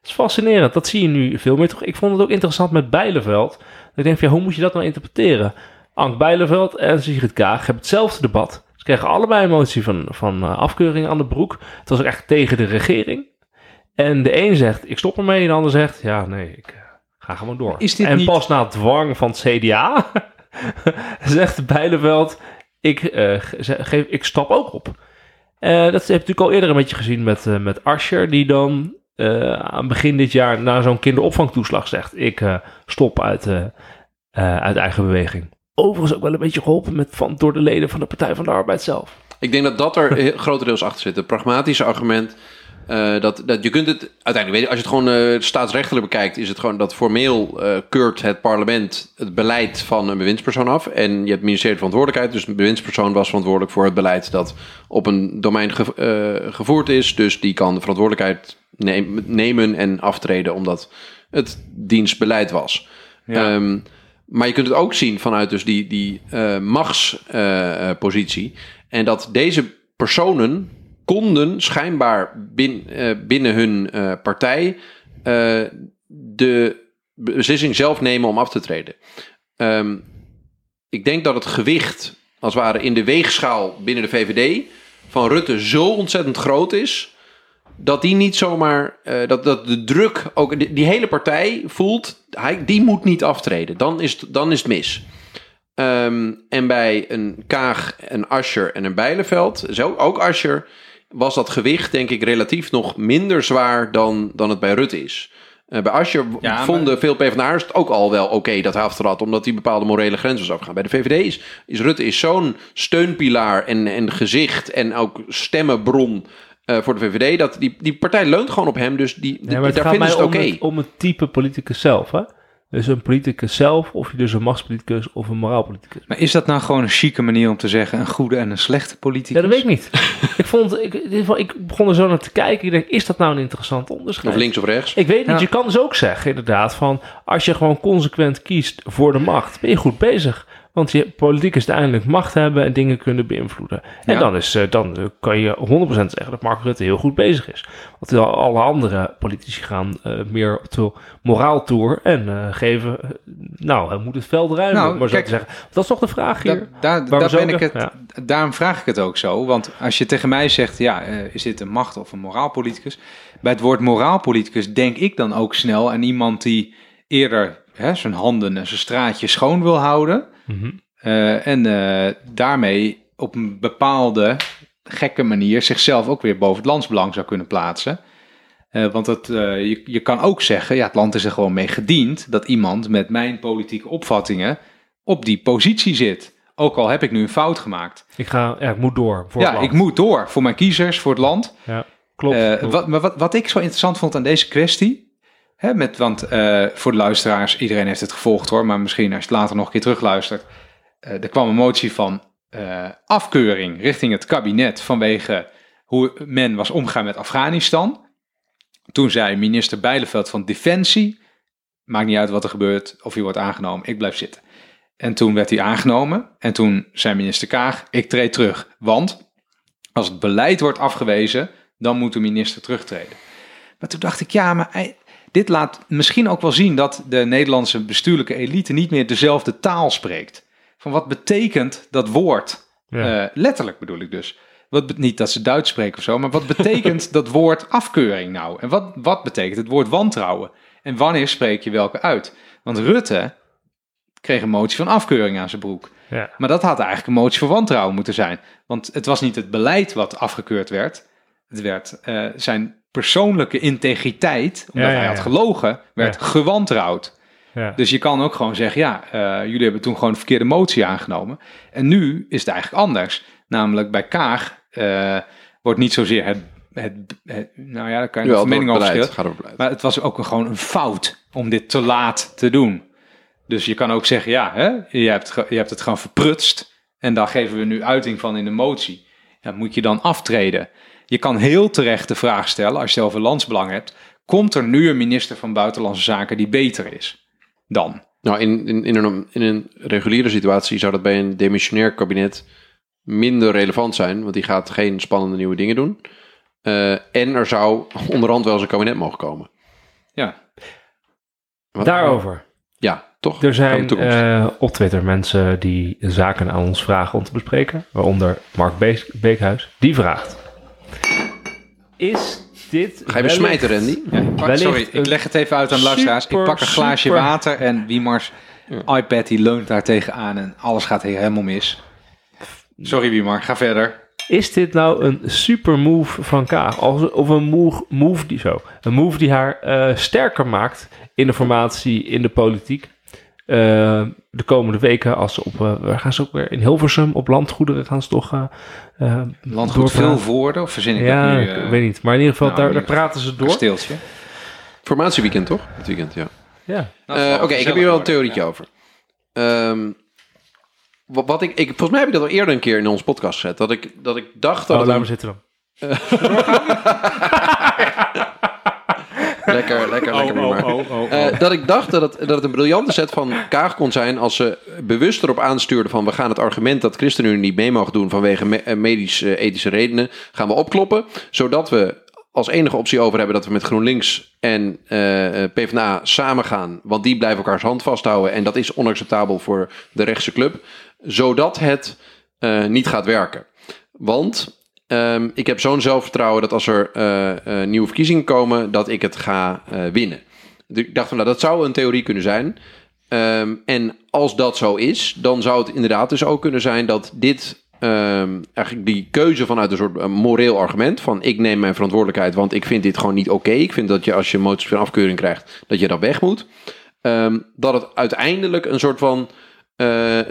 C: Dat is fascinerend. Dat zie je nu veel meer. Toch, ik vond het ook interessant met Bijleveld. Ik denk van, ja, hoe moet je dat nou interpreteren? Ank Bijleveld en Sigrid Kaag hebben hetzelfde debat. Ze kregen allebei een motie van, van eh, afkeuring aan de broek. Het was ook echt tegen de regering. En de een zegt, ik stop ermee. En de ander zegt, ja, nee, ik eh, ga gewoon door.
A: Is dit
C: en
A: niet-
C: pas na dwang van het CDA zegt Bijleveld, ik, eh, ge- geef, ik stap ook op. Eh, dat heb je natuurlijk al eerder een beetje gezien met, eh met Ascher, die dan eh, aan begin dit jaar na zo'n kinderopvangtoeslag zegt: Ik eh, stop uit, eh, eh, uit eigen beweging. Overigens ook wel een beetje geholpen met, van, door de leden van de Partij van de Arbeid zelf.
B: Ik denk dat dat er grotendeels achter zit. Het pragmatische argument. Eh, dat, dat je kunt het uiteindelijk, als je het gewoon eh, staatsrechtelijk bekijkt, is het gewoon dat formeel eh, keurt het parlement het beleid van een bewindspersoon af. En je hebt het ministerie van Verantwoordelijkheid, dus een bewindspersoon was verantwoordelijk voor het beleid dat op een domein ge- gevoerd is. Dus die kan de verantwoordelijkheid neem- nemen en aftreden omdat het dienstbeleid was.
A: Ja.
B: Ehm, maar je kunt het ook zien vanuit dus die, die machtspositie. en dat deze personen konden schijnbaar bin, eh, binnen hun eh, partij eh, de beslissing zelf nemen om af te treden. Ehm, ik denk dat het gewicht, als het ware, in de weegschaal binnen de VVD van Rutte zo ontzettend groot is. Dat die niet zomaar, dat, dat de druk, ook die, hele partij voelt, hij, die moet niet aftreden. Dan is, het- dan is het mis. Ehm, en bij een Kaag, een Ascher en een Bijleveld, ook Ascher, was dat gewicht denk ik relatief nog minder zwaar dan, dan het bij Rutte is. Eh, bij
A: Ja, maar-
B: vonden veel PvdA'ers het ook al wel oké dat hij aftrad, omdat hij bepaalde morele grenzen was afgegaan. Bij de VVD is, is Rutte is zo'n steunpilaar en, en gezicht en ook stemmenbron eh, voor de VVD, dat die, die partij leunt gewoon op hem, dus die,
C: Ja, maar het
B: daar
C: gaat
B: vinden
C: mij
B: ze het
C: om,
B: oké.
C: het, om het type politicus zelf, hè? Dus een politicus zelf, of je dus een machtspoliticus of een moraalpoliticus.
A: Maar is dat nou gewoon een chique manier om te zeggen een goede en een slechte politicus?
C: Ja, dat weet ik niet. ik, vond, ik, ik begon er zo naar te kijken. Ik denk, is dat nou een interessant onderscheid?
B: Of links of rechts.
C: Ik weet niet,
A: Ja.
C: je kan dus ook zeggen inderdaad van... als je gewoon consequent kiest voor de macht, ben je goed bezig. Want je, politiek is uiteindelijk macht hebben en dingen kunnen beïnvloeden. En
A: Ja.
C: dan, is, eh, dan eh, kan je 100% zeggen dat Mark Rutte heel goed bezig is. Want alle andere politici gaan eh, meer op de moraaltour en geven... nou, hij moet het veld ruimen,
A: Nou,
C: maar zo
A: kijk,
C: te zeggen. Dat is toch de vraag hier?
A: Da- daar ben ik het,
C: ja.
A: Daarom vraag ik het ook zo. Want als je tegen mij zegt, ja, is dit een macht of een moraalpoliticus? Bij het woord moraalpoliticus denk ik dan ook snel aan iemand die eerder hè, zijn handen en zijn straatje schoon wil houden.
C: Mhm.
A: eh, en eh, daarmee op een bepaalde gekke manier zichzelf ook weer boven het landsbelang zou kunnen plaatsen. Eh, want het, eh, je, je kan ook zeggen, ja, het land is er gewoon mee gediend dat iemand met mijn politieke opvattingen op die positie zit. Ook al heb ik nu een fout gemaakt.
C: Ik, ga, ja, ik moet door. Voor het
A: ja,
C: land.
A: ik moet door voor mijn kiezers, voor het land.
C: Ja, klopt. Klopt.
A: wat, maar wat, wat ik zo interessant vond aan deze kwestie. Hè, met, want eh, voor de luisteraars, iedereen heeft het gevolgd hoor. Maar misschien als je het later nog een keer terugluistert. eh, er kwam een motie van eh, afkeuring richting het kabinet. vanwege hoe men was omgegaan met Afghanistan. Toen zei minister Bijleveld van Defensie. Maakt niet uit wat er gebeurt of hij wordt aangenomen, ik blijf zitten. En toen werd hij aangenomen. En toen zei minister Kaag: Ik treed terug. Want als het beleid wordt afgewezen, dan moet de minister terugtreden. Maar toen dacht ik, ja, maar dit laat misschien ook wel zien dat de Nederlandse bestuurlijke elite niet meer dezelfde taal spreekt. Van wat betekent dat woord?
C: Ja.
A: Eh, letterlijk bedoel ik dus. Wat, niet dat ze Duits spreken of zo, maar wat betekent dat woord afkeuring nou? En wat, wat betekent het woord wantrouwen? En wanneer spreek je welke uit? Want Rutte kreeg een motie van afkeuring aan zijn broek.
C: ja.
A: Maar dat had eigenlijk een motie voor wantrouwen moeten zijn. Want het was niet het beleid wat afgekeurd werd. Het werd eh, zijn persoonlijke integriteit, omdat
C: Ja, ja,
A: hij had gelogen, werd
C: Ja.
A: gewantrouwd.
C: Ja.
A: Dus je kan ook gewoon zeggen, ja, eh, jullie hebben toen gewoon de verkeerde motie aangenomen. En nu is het eigenlijk anders. Namelijk bij Kaag eh, wordt niet zozeer het, het, het- nou ja, daar kan je van mening over
B: beleid,
A: schillen.
B: gaat over beleid.
A: Maar het was ook een, gewoon een fout om dit te laat te doen. Dus je kan ook zeggen, ja, hè, je, hebt je hebt het gewoon verprutst. En daar geven we nu uiting van in de motie. Ja, moet je dan aftreden? Je kan heel terecht de vraag stellen, als je het over landsbelang hebt. Komt er nu een minister van Buitenlandse Zaken die beter is dan?
B: Nou, in, in, in, een, in een reguliere situatie zou dat bij een demissionair kabinet minder relevant zijn, want die gaat geen spannende nieuwe dingen doen. Eh, en er zou onderhand wel eens een kabinet mogen komen.
A: Ja,
B: Wat-
C: Daarover.
B: Ja, toch?
C: Er zijn eh, op Twitter mensen die zaken aan ons vragen om te bespreken. Waaronder Mark Beek- Beekhuis. Die vraagt. Is dit...
B: Ga je
C: wellicht-
B: besmijten, Randy?
A: ja sorry, ik leg het even uit aan luisteraars. Ik pak een glaasje
C: super-
A: water en Wiemars iPad die leunt daar tegenaan en alles gaat helemaal mis. Sorry Wiemar, ga verder.
C: Is dit nou een super move van Kaag? Of een move, move die zo. Een move die haar eh, sterker maakt in de formatie, in de politiek. Eh, de komende weken, als ze op, waar gaan ze ook weer in Hilversum op landgoederen gaan ze toch. eh
A: Landgoed veel woorden, of verzin ik
C: Ja,
A: het nu?
C: ik
A: eh,
C: weet niet. Maar in ieder geval,
A: nou,
C: daar, daar praten ze door.
A: Kasteeltje.
B: Formatieweekend, toch? Het weekend, ja.
C: Ja.
A: Nou,
B: Oké, ik heb hier wel een theorietje
A: ja.
B: over. Ehm, wat, wat ik, ik, volgens mij heb ik dat al eerder een keer in onze podcast gezet. Dat ik, dat ik dacht dat
C: Oh,
B: het
C: maar zitten dan.
B: Lekker, lekker, lekker. maar. Eh, dat ik dacht dat het, dat het een briljante set van Kaag kon zijn als ze bewust erop aanstuurden van we gaan het argument dat ChristenUnie niet mee mag doen vanwege me- eh, medisch-ethische redenen gaan we opkloppen, zodat we als enige optie over hebben dat we met GroenLinks en eh, eh, PvdA samen gaan, want die blijven elkaars hand vasthouden en dat is onacceptabel voor de rechtse club, zodat het eh, niet gaat werken. Want ehm, ik heb zo'n zelfvertrouwen dat als er eh, eh, nieuwe verkiezingen komen, dat ik het ga eh, winnen. Dus Ik dacht van, nou, dat zou een theorie kunnen zijn. Ehm, en als dat zo is, dan zou het inderdaad dus ook kunnen zijn dat dit ehm, eigenlijk die keuze vanuit een soort moreel argument van ik neem mijn verantwoordelijkheid, want ik vind dit gewoon niet oké. Ik vind dat je als je motie van afkeuring krijgt, dat je dan weg moet. Dat het uiteindelijk een soort van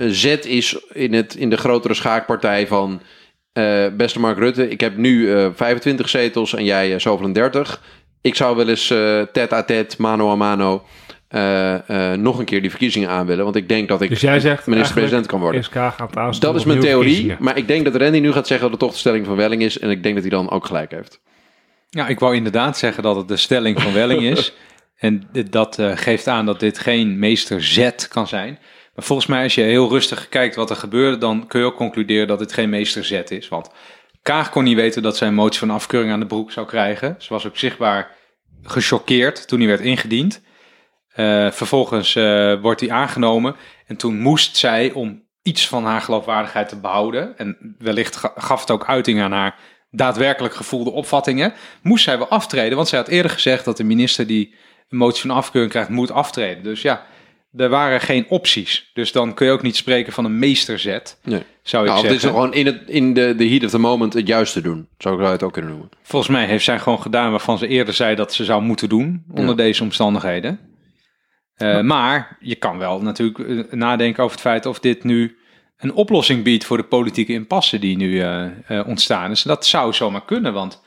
B: zet is in, het, in de grotere schaakpartij van eh, beste Mark Rutte, ik heb nu eh 25 zetels en jij eh, zoveel en 30. Ik zou wel eens eh tête à tête, mano a mano, eh, eh, nog een keer die verkiezingen aan willen. Want ik denk dat ik
C: Dus jij zegt
B: minister-president kan worden.
C: Gaat aansturen
B: Dat is mijn theorie. Maar ik denk dat Randy nu gaat zeggen dat het toch de stelling van Welling is. En ik denk dat hij dan ook gelijk heeft.
A: Ja, ik wou inderdaad zeggen dat het de stelling van Welling is. En dit- dat eh, geeft aan dat dit geen meester Z kan zijn. Maar volgens mij, als je heel rustig kijkt wat er gebeurde, dan kun je ook concluderen dat dit geen meester Z is. Want Kaag kon niet weten dat zij een motie van afkeuring aan de broek zou krijgen. Ze was ook zichtbaar gechoqueerd toen hij werd ingediend. Eh, vervolgens eh, wordt hij aangenomen. En toen moest zij, om iets van haar geloofwaardigheid te behouden, en wellicht ga- gaf het ook uiting aan haar daadwerkelijk gevoelde opvattingen, moest zij wel aftreden. Want zij had eerder gezegd dat de minister die een motie van afkeuring krijgt, moet aftreden. Dus ja, er waren geen opties. Dus dan kun je ook niet spreken van een meesterzet,
B: Nee.
A: zou ik
B: Nou, dit is
A: zeggen.
B: gewoon in, het, in de, de heat of the moment het juiste doen. Zo zou je het ook kunnen noemen.
A: Volgens mij heeft zij gewoon gedaan waarvan ze eerder zei dat ze zou moeten doen onder
B: Ja.
A: deze omstandigheden. Eh, Maar je kan wel natuurlijk eh, nadenken over het feit of dit nu een oplossing biedt voor de politieke impasse die nu eh, ontstaan is. En dat zou zomaar kunnen, want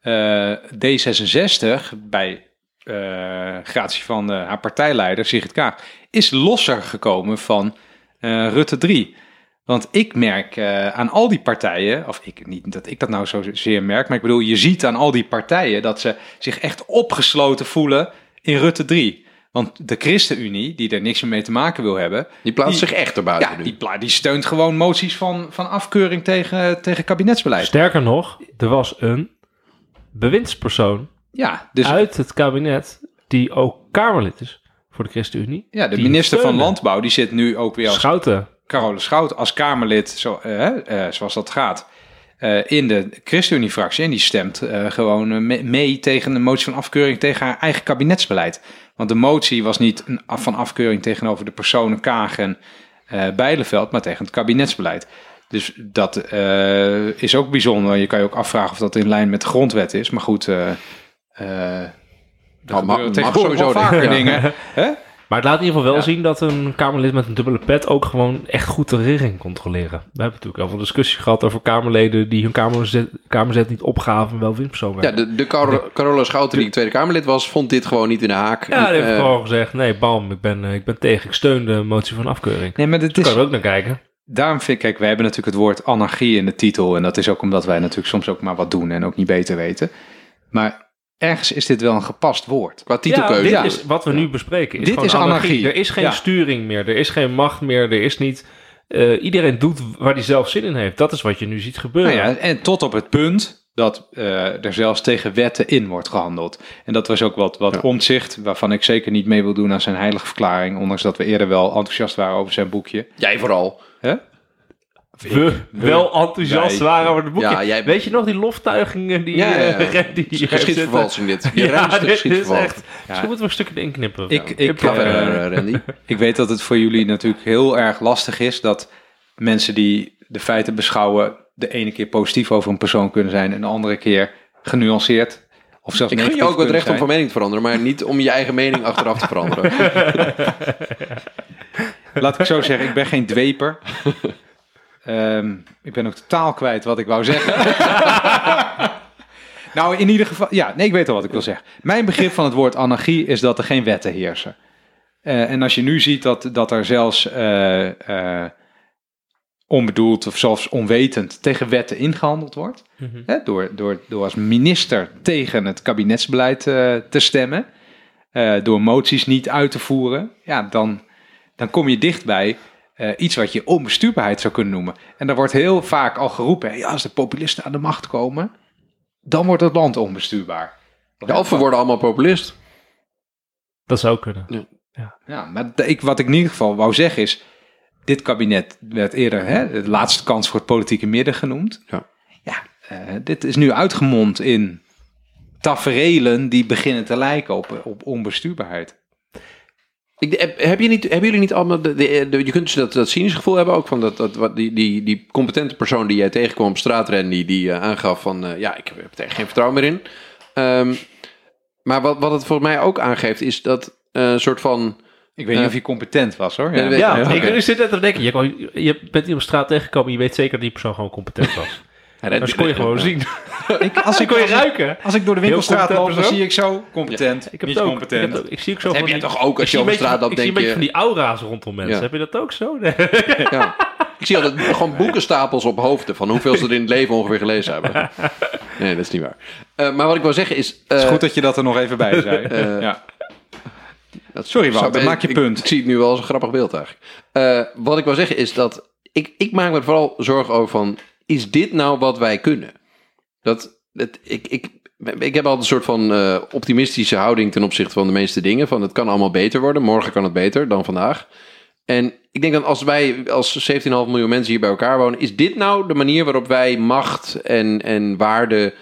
A: eh, D66 bij eh, gratie van haar partijleider Sigrid Kaag is losser gekomen van eh, Rutte 3. Want ik merk eh, aan al die partijen, of ik niet dat ik dat nou zozeer merk, maar ik bedoel, je ziet aan al die partijen dat ze zich echt opgesloten voelen in Rutte 3. Want de ChristenUnie, die er niks meer mee te maken wil hebben,
B: Die plaatst
A: Die-
B: zich echt erbuiten
A: ja,
B: nu.
A: die, pla- die steunt gewoon moties van, van afkeuring tegen, tegen kabinetsbeleid.
C: Sterker nog, er was een bewindspersoon
A: Ja, dus
C: uit het kabinet die ook Kamerlid is voor de ChristenUnie.
A: ja, de minister van. Landbouw, die zit nu ook weer als
C: Schouten.
A: Carole Schout als Kamerlid, zo, eh, eh, zoals dat gaat, eh, in de ChristenUnie-fractie. En die stemt gewoon me- mee tegen de motie van afkeuring tegen haar eigen kabinetsbeleid. Want de motie was niet een af van afkeuring tegenover de personen Kaag en eh Bijleveld, maar tegen het kabinetsbeleid. Dus dat is ook bijzonder. Je kan je ook afvragen of dat in lijn met de grondwet is. Maar goed, er
B: Nou,
A: wel
B: sowieso,
A: vaker dingen. Hè?
C: Maar het laat in ieder geval wel
A: Ja.
C: zien dat een Kamerlid met een dubbele pet ook gewoon echt goed de regering controleren. We hebben natuurlijk al veel discussie gehad over Kamerleden die hun kamerzet, kamerzet niet opgaven en wel winpersoon
B: Ja, de, de Car- Carola Schouten, die Tweede Kamerlid was, vond dit gewoon niet in de haak.
C: Ja, die heeft
B: Eh,
C: gewoon gezegd, nee, bam, ik ben, eh, ik ben tegen, ik steun de motie van afkeuring.
A: Nee, maar het
C: Daar
A: is,
C: kan je ook naar kijken.
A: Daarom vind ik, kijk, wij hebben natuurlijk het woord anarchie in de titel. En dat is ook omdat wij natuurlijk soms ook maar wat doen en ook niet beter weten. Maar ergens is dit wel een gepast woord.
B: Qua
C: Ja,
B: titelkeuze.
C: dit
A: Ja.
C: is wat we nu bespreken. Is
A: Dit is anarchie.
C: Er is geen
A: Ja.
C: sturing meer, er is geen macht meer, er is niet... eh, iedereen doet waar hij zelf zin in heeft. Dat is wat je nu ziet gebeuren.
A: Nou ja, en tot op het punt dat eh, er zelfs tegen wetten in wordt gehandeld. En dat was ook wat, wat
B: Ja.
A: omzicht, waarvan ik zeker niet mee wil doen aan zijn heilige verklaring. Ondanks dat we eerder wel enthousiast waren over zijn boekje.
B: Jij vooral.
A: Hè?
C: We wel enthousiast
A: wij.
C: waren over het boekje.
B: Ja, jij-
C: Weet je nog die loftuigingen die
B: Ja, ja, ja.
C: eh, Randy hier
B: Geschiedvervalsing dit. Je
C: Ja,
B: ruimste
C: dit is echt... Misschien moeten we een stukje erin knippen.
A: Ik, ik,
B: Ga verder, eh, Randy.
A: Ik weet dat het voor jullie natuurlijk heel erg lastig is dat mensen die de feiten beschouwen de ene keer positief over een persoon kunnen zijn en de andere keer genuanceerd of zelfs
B: Ik gun je ook het recht om van mening te veranderen, maar niet om je eigen mening achteraf te veranderen.
A: Laat ik zo zeggen, ik ben geen dweper. Ehm, ik ben ook totaal kwijt wat ik wou zeggen. nou, in ieder geval, ja, nee, ik weet al wat ik wil zeggen. Mijn begrip van het woord anarchie is dat er geen wetten heersen. Eh, en als je nu ziet dat, dat er zelfs eh, eh, onbedoeld of zelfs onwetend tegen wetten ingehandeld wordt,
C: Mhm.
A: hè, door, door, door als minister tegen het kabinetsbeleid te stemmen, door moties niet uit te voeren, ja, dan, dan kom je dichtbij eh, iets wat je onbestuurbaarheid zou kunnen noemen. En daar wordt heel vaak al geroepen, hey, ja, als de populisten aan de macht komen, dan wordt het land onbestuurbaar.
B: Ja, of we worden allemaal populist.
C: Dat zou kunnen.
A: Ja, maar d- ik, wat ik in ieder geval wou zeggen is, dit kabinet werd eerder hè, de laatste kans voor het politieke midden genoemd.
B: Ja.
A: Ja, eh, dit is nu uitgemond in taferelen die beginnen te lijken op, op onbestuurbaarheid.
B: Ik, heb, heb je niet, hebben jullie niet allemaal... De, de, de- je kunt dus dat, dat cynische gevoel hebben ook van dat, dat, wat, die, die, die competente persoon die jij tegenkwam op straat, Randy, die eh, aangaf van... eh, ja, ik heb er geen vertrouwen meer in. Ehm, maar wat, wat het volgens mij ook aangeeft is dat eh, een soort van...
A: Ik weet niet of hij competent was hoor.
B: Ja,
C: Ja,
B: Ja,
C: ik
B: oké.
C: zit net te denken. Je, kan- je bent hier op straat tegengekomen en je weet zeker dat die persoon gewoon competent was. Dat kon je gewoon zien.
A: Ik, als, ik,
C: kon je ruiken.
A: als ik door de winkelstraat loop, dan zie ik zo competent,
C: Ik heb
A: niet competent.
C: Ik, heb het ook. ik zie ook zo
B: heb
C: die-
B: toch ook als je over
C: een
B: straat loopt,
C: Ik zie een
B: denk
C: beetje
B: je-
C: van die aura's rondom mensen.
B: Ja.
C: Heb je dat ook zo? Nee.
B: Ja. Ik zie altijd gewoon boekenstapels op hoofden van hoeveel ze er in het leven ongeveer gelezen hebben. Nee, dat is niet waar. Eh, maar wat ik wil zeggen is...
A: Het is
B: eh,
A: goed dat je dat er nog even bij zei.
B: Eh,
A: ja.
B: dat
A: Sorry, maak je
B: ik-
A: punt.
B: Ik, zie het nu wel als een grappig beeld eigenlijk. Eh, wat ik wil zeggen is dat... Ik, ik maak me vooral zorgen over van... Is dit nou wat wij kunnen? Dat, dat, ik, ik, ik heb altijd een soort van eh, optimistische houding ten opzichte van de meeste dingen. Van het kan allemaal beter worden. Morgen kan het beter dan vandaag. En ik denk dat als wij als 17,5 miljoen mensen hier bij elkaar wonen... is dit nou de manier waarop wij macht en, en waarde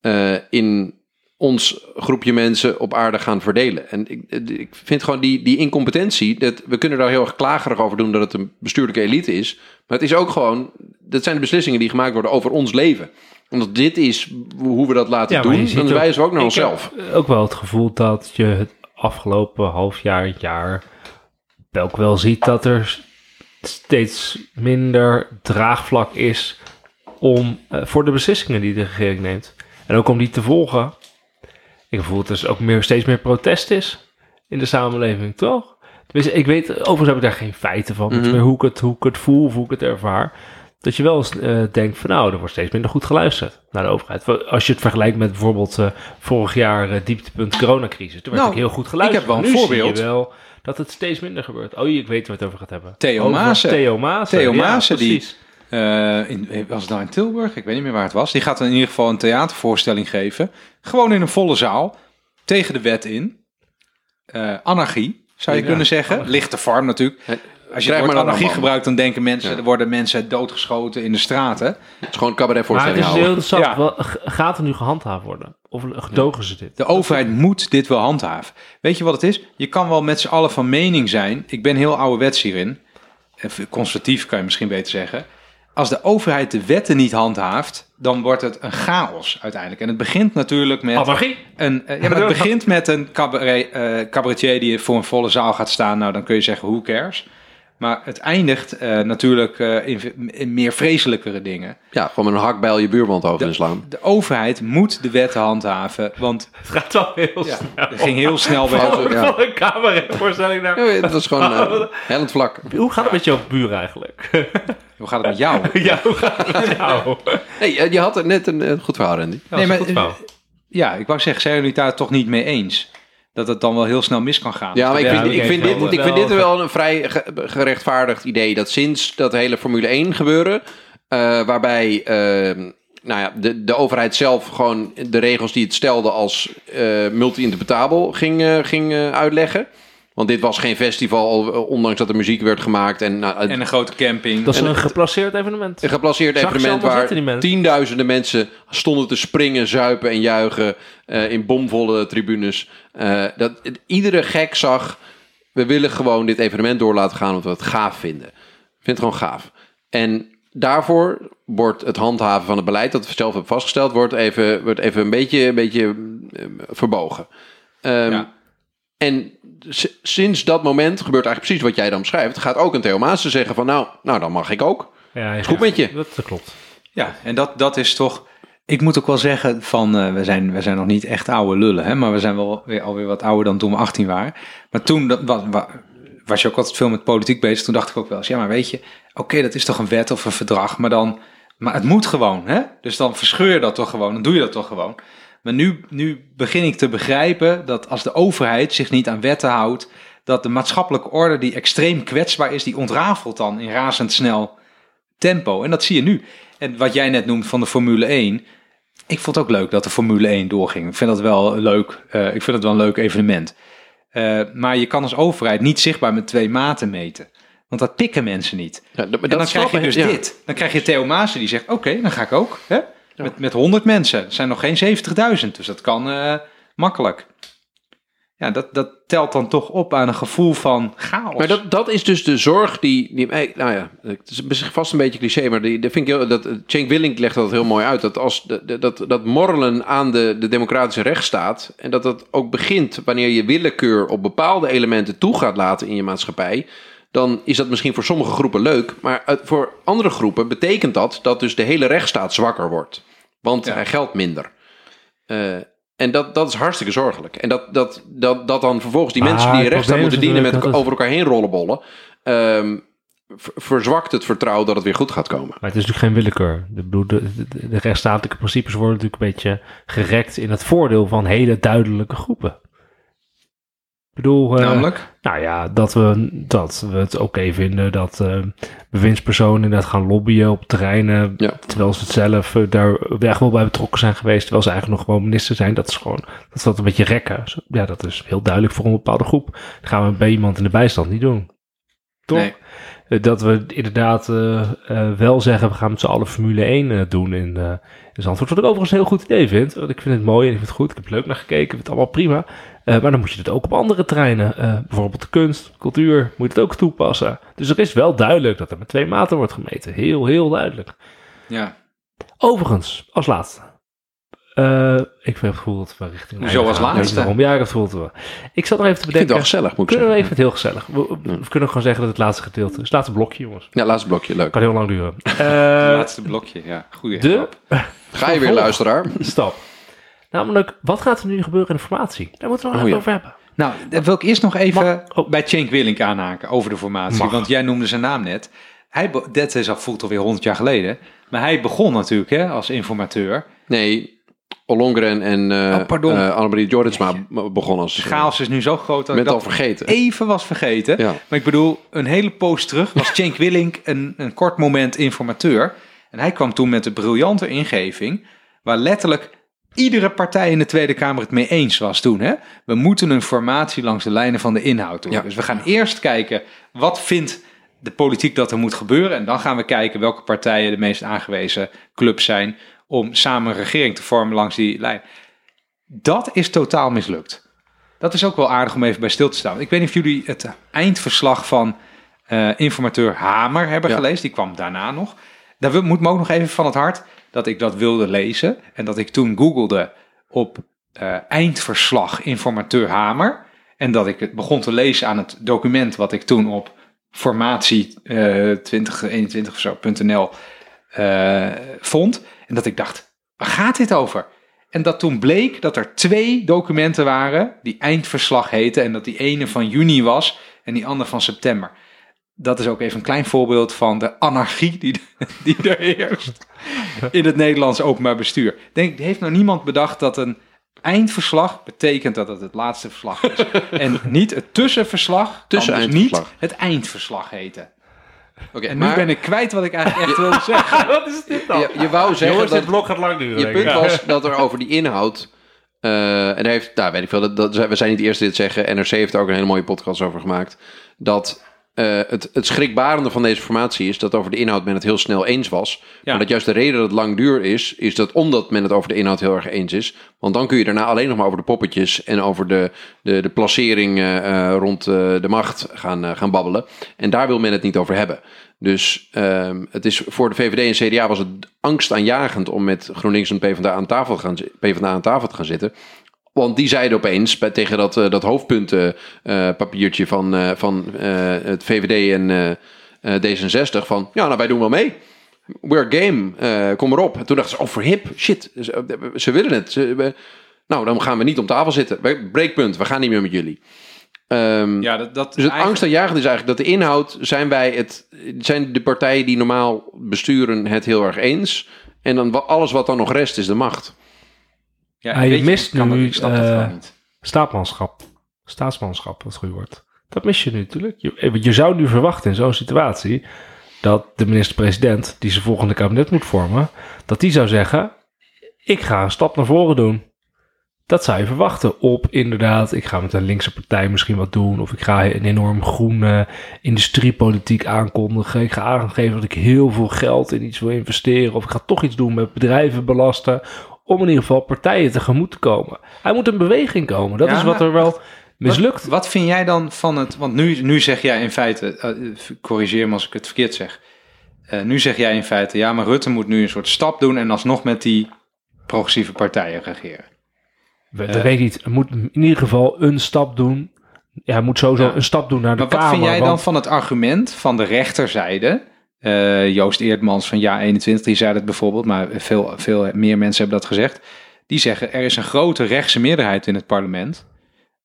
B: eh, in ons groepje mensen op aarde gaan verdelen. En ik, ik vind gewoon die, die incompetentie, dat, we kunnen daar heel erg klagerig over doen dat het een bestuurlijke elite is. Maar het is ook gewoon, dat zijn de beslissingen die gemaakt worden over ons leven. Omdat dit is hoe we dat laten
C: Ja,
B: doen, dan wijzen we ook naar onszelf.
C: ook wel het gevoel dat je het afgelopen half jaar, jaar ook wel ziet dat er steeds minder draagvlak is om, eh, voor de beslissingen die de regering neemt. En ook om die te volgen. Ik voel dat er dus ook meer, steeds meer protest is in de samenleving, toch? Tenminste, ik weet, overigens heb ik daar geen feiten van. Is
B: Mhm.
C: hoe ik het, hoe ik het voel, of hoe ik het ervaar. Dat je wel eens eh, denkt van nou, er wordt steeds minder goed geluisterd naar de overheid. Als je het vergelijkt met bijvoorbeeld eh, vorig jaar eh, dieptepunt coronacrisis. Toen werd
A: Nou,
C: ook heel goed geluisterd.
A: ik heb wel een
C: Nu
A: voorbeeld.
C: Zie je wel dat het steeds minder gebeurt. Oh, ik weet waar het over gaat hebben.
A: Theo Maassen.
C: Theo Maassen.
A: Theo
C: ja,
A: Maassen, die- Eh, in, was het nou in Tilburg? Ik weet niet meer waar het was. Die gaat in ieder geval een theatervoorstelling geven. Gewoon in een volle zaal. Tegen de wet in. Eh, anarchie, zou je
C: Ja,
A: kunnen zeggen.
C: anarchie.
A: Lichte farm natuurlijk. Als je het woord
B: maar
A: anarchie gebruikt, dan denken mensen...
B: Ja.
A: er worden mensen doodgeschoten in de straten.
B: Het is gewoon een
C: Maar het
B: cabaretvoorstelling
C: is heel interessant.
A: Ja.
C: Wel, g- gaat er nu gehandhaafd worden? Of gedogen ze dit?
A: De overheid moet dit wel handhaven. Weet je wat het is? Je kan wel met z'n allen van mening zijn. Ik ben heel ouderwets hierin. Conservatief kan je misschien beter zeggen. Als de overheid de wetten niet handhaaft, dan wordt het een chaos uiteindelijk. En het begint natuurlijk met
C: Anarchie?
A: een, eh, ja, maar het begint met een cabaret, eh, cabaretier die voor een volle zaal gaat staan. Nou, dan kun je zeggen, who cares? Maar het eindigt eh, natuurlijk eh, in, in meer vreselijkere dingen.
B: Ja, gewoon met een hakbijl je buurman hoofd inslaan.
A: De overheid moet de wetten handhaven, want
C: Het gaat wel heel
A: ja,
C: snel.
A: het ging heel snel bij
B: Fout. Ja.
C: Van een cabaretvoorstelling naar...
B: Ja, dat is gewoon hellend vlak.
C: Hoe gaat het met jouw buren eigenlijk?
A: Hoe gaat het met jou?
C: ja, hoe gaat het met jou?
B: Nee, eh, je had er net een, een goed verhaal, Randy.
A: Nee, maar-
C: een goed verhaal.
A: Ja, ik wou zeggen, zijn jullie het daar toch niet mee eens? Dat het dan wel heel snel mis kan gaan.
B: Ja, maar ik vind, ik vind,
C: wel-
B: dit, ik
C: wel-
B: vind dit wel een vrij ge- gerechtvaardigd idee. Dat sinds dat hele Formule 1 gebeuren, eh, waarbij eh, nou ja, de, de overheid zelf gewoon de regels die het stelde als eh, multi-interpretabel ging, eh, ging uitleggen. Want dit was geen festival, eh, ondanks dat er muziek werd gemaakt. En, nou, het-
A: En een grote camping.
C: Dat is
B: En
C: een geplaceerd evenement.
B: een geplaceerd
C: Zag
B: evenement waar
C: zitten,
B: tienduizenden mensen stonden te springen, zuipen en juichen eh, in bomvolle tribunes. Eh, dat, het- iedere gek zag, we willen gewoon dit evenement door laten gaan omdat we het gaaf vinden. Ik vind het gewoon gaaf. En daarvoor wordt het handhaven van het beleid dat we zelf hebben vastgesteld, wordt even, wordt even een beetje, een beetje verbogen. Ehm,
A: Ja.
B: En sinds dat moment gebeurt eigenlijk precies wat jij dan beschrijft. Gaat ook een Theo Maassen zeggen van nou, nou dan mag ik ook.
C: Ja, ja,
B: goed met je.
C: Dat, klopt.
A: Ja, en dat, dat is toch... Ik moet ook wel zeggen van, eh, we, zijn, we zijn nog niet echt oude lullen, hè, maar we zijn wel weer, alweer wat ouder dan toen we 18 waren. Maar toen dat, wa- wa- was je ook altijd veel met politiek bezig. Toen dacht ik ook wel eens, ja, maar weet je, oké, dat is toch een wet of een verdrag, maar dan, maar het moet gewoon, hè? Dus dan verscheur je dat toch gewoon, dan doe je dat toch gewoon. Maar nu, nu begin ik te begrijpen dat als de overheid zich niet aan wetten houdt, dat de maatschappelijke orde die extreem kwetsbaar is, die ontrafelt dan in razendsnel tempo. En dat zie je nu. En wat jij net noemt van de Formule 1. Ik vond het ook leuk dat de Formule 1 doorging. Ik vind dat wel leuk. eh, ik vind het wel een leuk evenement. Eh, maar je kan als overheid niet zichtbaar met twee maten meten. Want dat pikken mensen niet.
B: Ja, dat,
A: En dan krijg je dus
B: ja.
A: dit. Dan krijg je Theo Maassen die zegt, oké, dan ga ik ook. Hè? Met, met 100 mensen. Het zijn nog geen 70.000. Dus dat kan eh, makkelijk. Ja, dat, dat telt dan toch op aan een gevoel van chaos.
B: Maar dat, dat is dus de zorg die, die eh, nou ja, het is misschien vast een beetje cliché, maar die, dat vind ik heel, dat Cenk Willink legt dat heel mooi uit. Dat als de, de- dat, dat morrelen aan de, de democratische rechtsstaat en dat dat ook begint wanneer je willekeur op bepaalde elementen toe gaat laten in je maatschappij, dan is dat misschien voor sommige groepen leuk, maar voor andere groepen betekent dat dat dus de hele rechtsstaat zwakker wordt, want
A: Ja.
B: hij geldt minder. Eh, en dat, dat is hartstikke zorgelijk. En dat, dat, dat, dat dan vervolgens die mensen die rechtsstaat moeten dienen met elkaar, over elkaar heen rollenbollen. ehm, ver- verzwakt het vertrouwen dat het weer goed gaat komen.
C: Maar het is natuurlijk geen willekeur. Bedoel, de, de, de rechtsstatelijke principes worden natuurlijk een beetje gerekt in het voordeel van hele duidelijke groepen. Ik bedoel, eh,
A: Namelijk?
C: nou ja, dat we, dat we het oké vinden dat eh bewindspersonen inderdaad gaan lobbyen op terreinen,
B: Ja.
C: terwijl ze het zelf eh, daar echt wel bij betrokken zijn geweest, terwijl ze eigenlijk nog gewoon minister zijn. Dat is gewoon, dat is dat een beetje rekken. Ja, dat is heel duidelijk voor een bepaalde groep. Dat gaan we bij iemand in de bijstand niet doen. Toch?
A: Nee.
C: Dat we inderdaad wel zeggen, we gaan met z'n allen Formule 1 eh, doen in, in Zandvoort. Wat ik overigens een heel goed idee vind. Want ik vind het mooi en ik vind het goed. Ik heb leuk naar gekeken. Ik vind het allemaal prima. Eh, maar dan moet je het ook op andere terreinen. eh, bijvoorbeeld de kunst, cultuur, moet je het ook toepassen. Dus er is wel duidelijk dat er met twee maten wordt gemeten. Heel, heel duidelijk.
A: Ja.
C: Overigens, als laatste. Eh, ik heb het gevoel dat we richting...
A: Hoezo
C: einde
A: als
C: gaan.
A: laatste?
C: Ja, dat voelde we. Ik zat nog even te
B: vind het
C: bedenken...
B: gezellig, moet ik
C: Kunnen we
B: zeggen.
C: even het heel gezellig. We, we kunnen gewoon zeggen dat het laatste gedeelte is. Het laatste blokje, jongens.
B: Ja, laatste blokje, leuk.
C: Kan heel lang duren.
A: Laatste blokje, ja. Goeie
C: de.
B: Ga je weer, luisteraar?
C: stap. Namelijk, wat gaat er nu gebeuren in de formatie? Daar moeten we nog
B: Oh,
C: even
B: ja.
C: over hebben.
A: Nou, daar wil ik eerst nog even
C: Mag- oh.
A: bij Cenk Willink aanhaken over de formatie.
C: Mag.
A: Want jij noemde zijn naam net. Hij, dat is al voelt alweer 100 jaar geleden. Maar hij begon natuurlijk hè, als informateur.
B: Nee, Ollongren en eh
A: Oh, pardon.
B: eh, Annemarie Jorritsma begonnen als...
A: De chaos is nu zo groot dat
B: Met
A: ik
B: al
A: dat
B: vergeten.
A: even was vergeten.
B: Ja.
A: Maar ik bedoel, een hele poos terug was Cenk Willink een, een kort moment informateur. En hij kwam toen met een briljante ingeving, waar letterlijk iedere partij in de Tweede Kamer het mee eens was toen. Hè? We moeten een formatie langs de lijnen van de inhoud doen.
B: Ja.
A: Dus we gaan eerst kijken, wat vindt de politiek dat er moet gebeuren? En dan gaan we kijken welke partijen de meest aangewezen clubs zijn om samen een regering te vormen langs die lijn. Dat is totaal mislukt. Dat is ook wel aardig om even bij stil te staan. Ik weet niet of jullie het eindverslag van eh, informateur Hamer hebben
B: Ja.
A: gelezen. Die kwam daarna nog. Daar moet me ook nog even van het hart dat ik dat wilde lezen. En dat ik toen googelde op eh, eindverslag informateur Hamer. En dat ik het begon te lezen aan het document wat ik toen op formatie eh 2021 of zo.nl eh, vond. En dat ik dacht, waar gaat dit over? En dat toen bleek dat er twee documenten waren die eindverslag heten. En dat die ene van juni was en die andere van september. Dat is ook even een klein voorbeeld van de anarchie die, die er heerst in het Nederlands openbaar bestuur. Denk, heeft nou niemand bedacht dat een eindverslag betekent dat het het laatste verslag is. en niet het tussenverslag, kan dus niet het eindverslag heten.
B: Oké,
A: En nu
B: maar
A: ben ik kwijt wat ik eigenlijk echt wilde zeggen.
C: Wat is dit dan?
B: je, je wou zeggen
C: Jongens,
B: dat
C: dit blok gaat lang duren.
B: je punt was dat er over die inhoud... eh, en daar heeft, nou weet ik veel, dat, dat, we zijn niet de eerste die dit zeggen. NRC heeft er ook een hele mooie podcast over gemaakt. Dat eh, het, het schrikbarende van deze formatie is dat over de inhoud men het heel snel eens was.
A: Ja.
B: Maar dat juist de reden dat het lang duur is, is dat omdat men het over de inhoud heel erg eens is. Want dan kun je daarna alleen nog maar over de poppetjes en over de, de, de placering eh, eh, rond de macht gaan, gaan babbelen. En daar wil men het niet over hebben. Dus ehm, het is voor de VVD en CDA was het angstaanjagend om met GroenLinks en PvdA aan tafel, gaan, PvdA aan tafel te gaan zitten. Want die zeiden opeens bij, tegen dat, eh, dat hoofdpuntenpapiertje van, eh, van eh, het VVD en eh, eh, D66 van... Ja, nou wij doen wel mee. We're game, kom erop. En toen dachten ze, oh voor hip, shit, ze, ze willen het. Ze- we- nou, dan gaan we niet om tafel zitten. Breekpunt, we gaan niet meer met jullie. Ehm,
A: Ja, dat, dat
B: dus het
A: eigenlijk-
B: angstaanjagend is eigenlijk dat de inhoud zijn wij het zijn de partijen die normaal besturen het heel erg eens en dan alles wat dan nog rest is de macht.
A: Ja,
C: Ah, je
A: weet
C: mist nu,
A: ik snap dat
C: eh,
A: niet.
C: Staatsmanschap. Staatsmanschap, dat goede woord. Dat mis je nu natuurlijk. Je, eh, je zou nu verwachten in zo'n situatie dat de minister-president, die zijn volgende kabinet moet vormen, dat die zou zeggen: Ik ga een stap naar voren doen. Dat zou je verwachten op inderdaad, ik ga met een linkse partij misschien wat doen. Of ik ga een enorm groene industriepolitiek aankondigen. Ik ga aangeven dat ik heel veel geld in iets wil investeren. Of ik ga toch iets doen met bedrijven belasten. Om in ieder geval partijen tegemoet te komen. Hij moet een beweging komen. Dat
A: Ja,
C: is wat er wel mislukt.
A: Wat, wat vind jij dan van het... Want nu, nu zeg jij in feite... eh, corrigeer me als ik het verkeerd zeg. Eh, nu zeg jij in feite... Ja, maar Rutte moet nu een soort stap doen... en alsnog met die progressieve partijen regeren.
C: We, dat weet ik niet. Hij moet in ieder geval een stap doen. Ja, hij moet sowieso
A: Ja.
C: een stap doen naar de
A: Maar wat
C: Kamer.
A: vind jij dan van het argument van de rechterzijde? Eh, Joost Eerdmans van Ja 21, die zei dat bijvoorbeeld, maar veel, veel meer mensen hebben dat gezegd. Die zeggen er is een grote rechtse meerderheid in het parlement.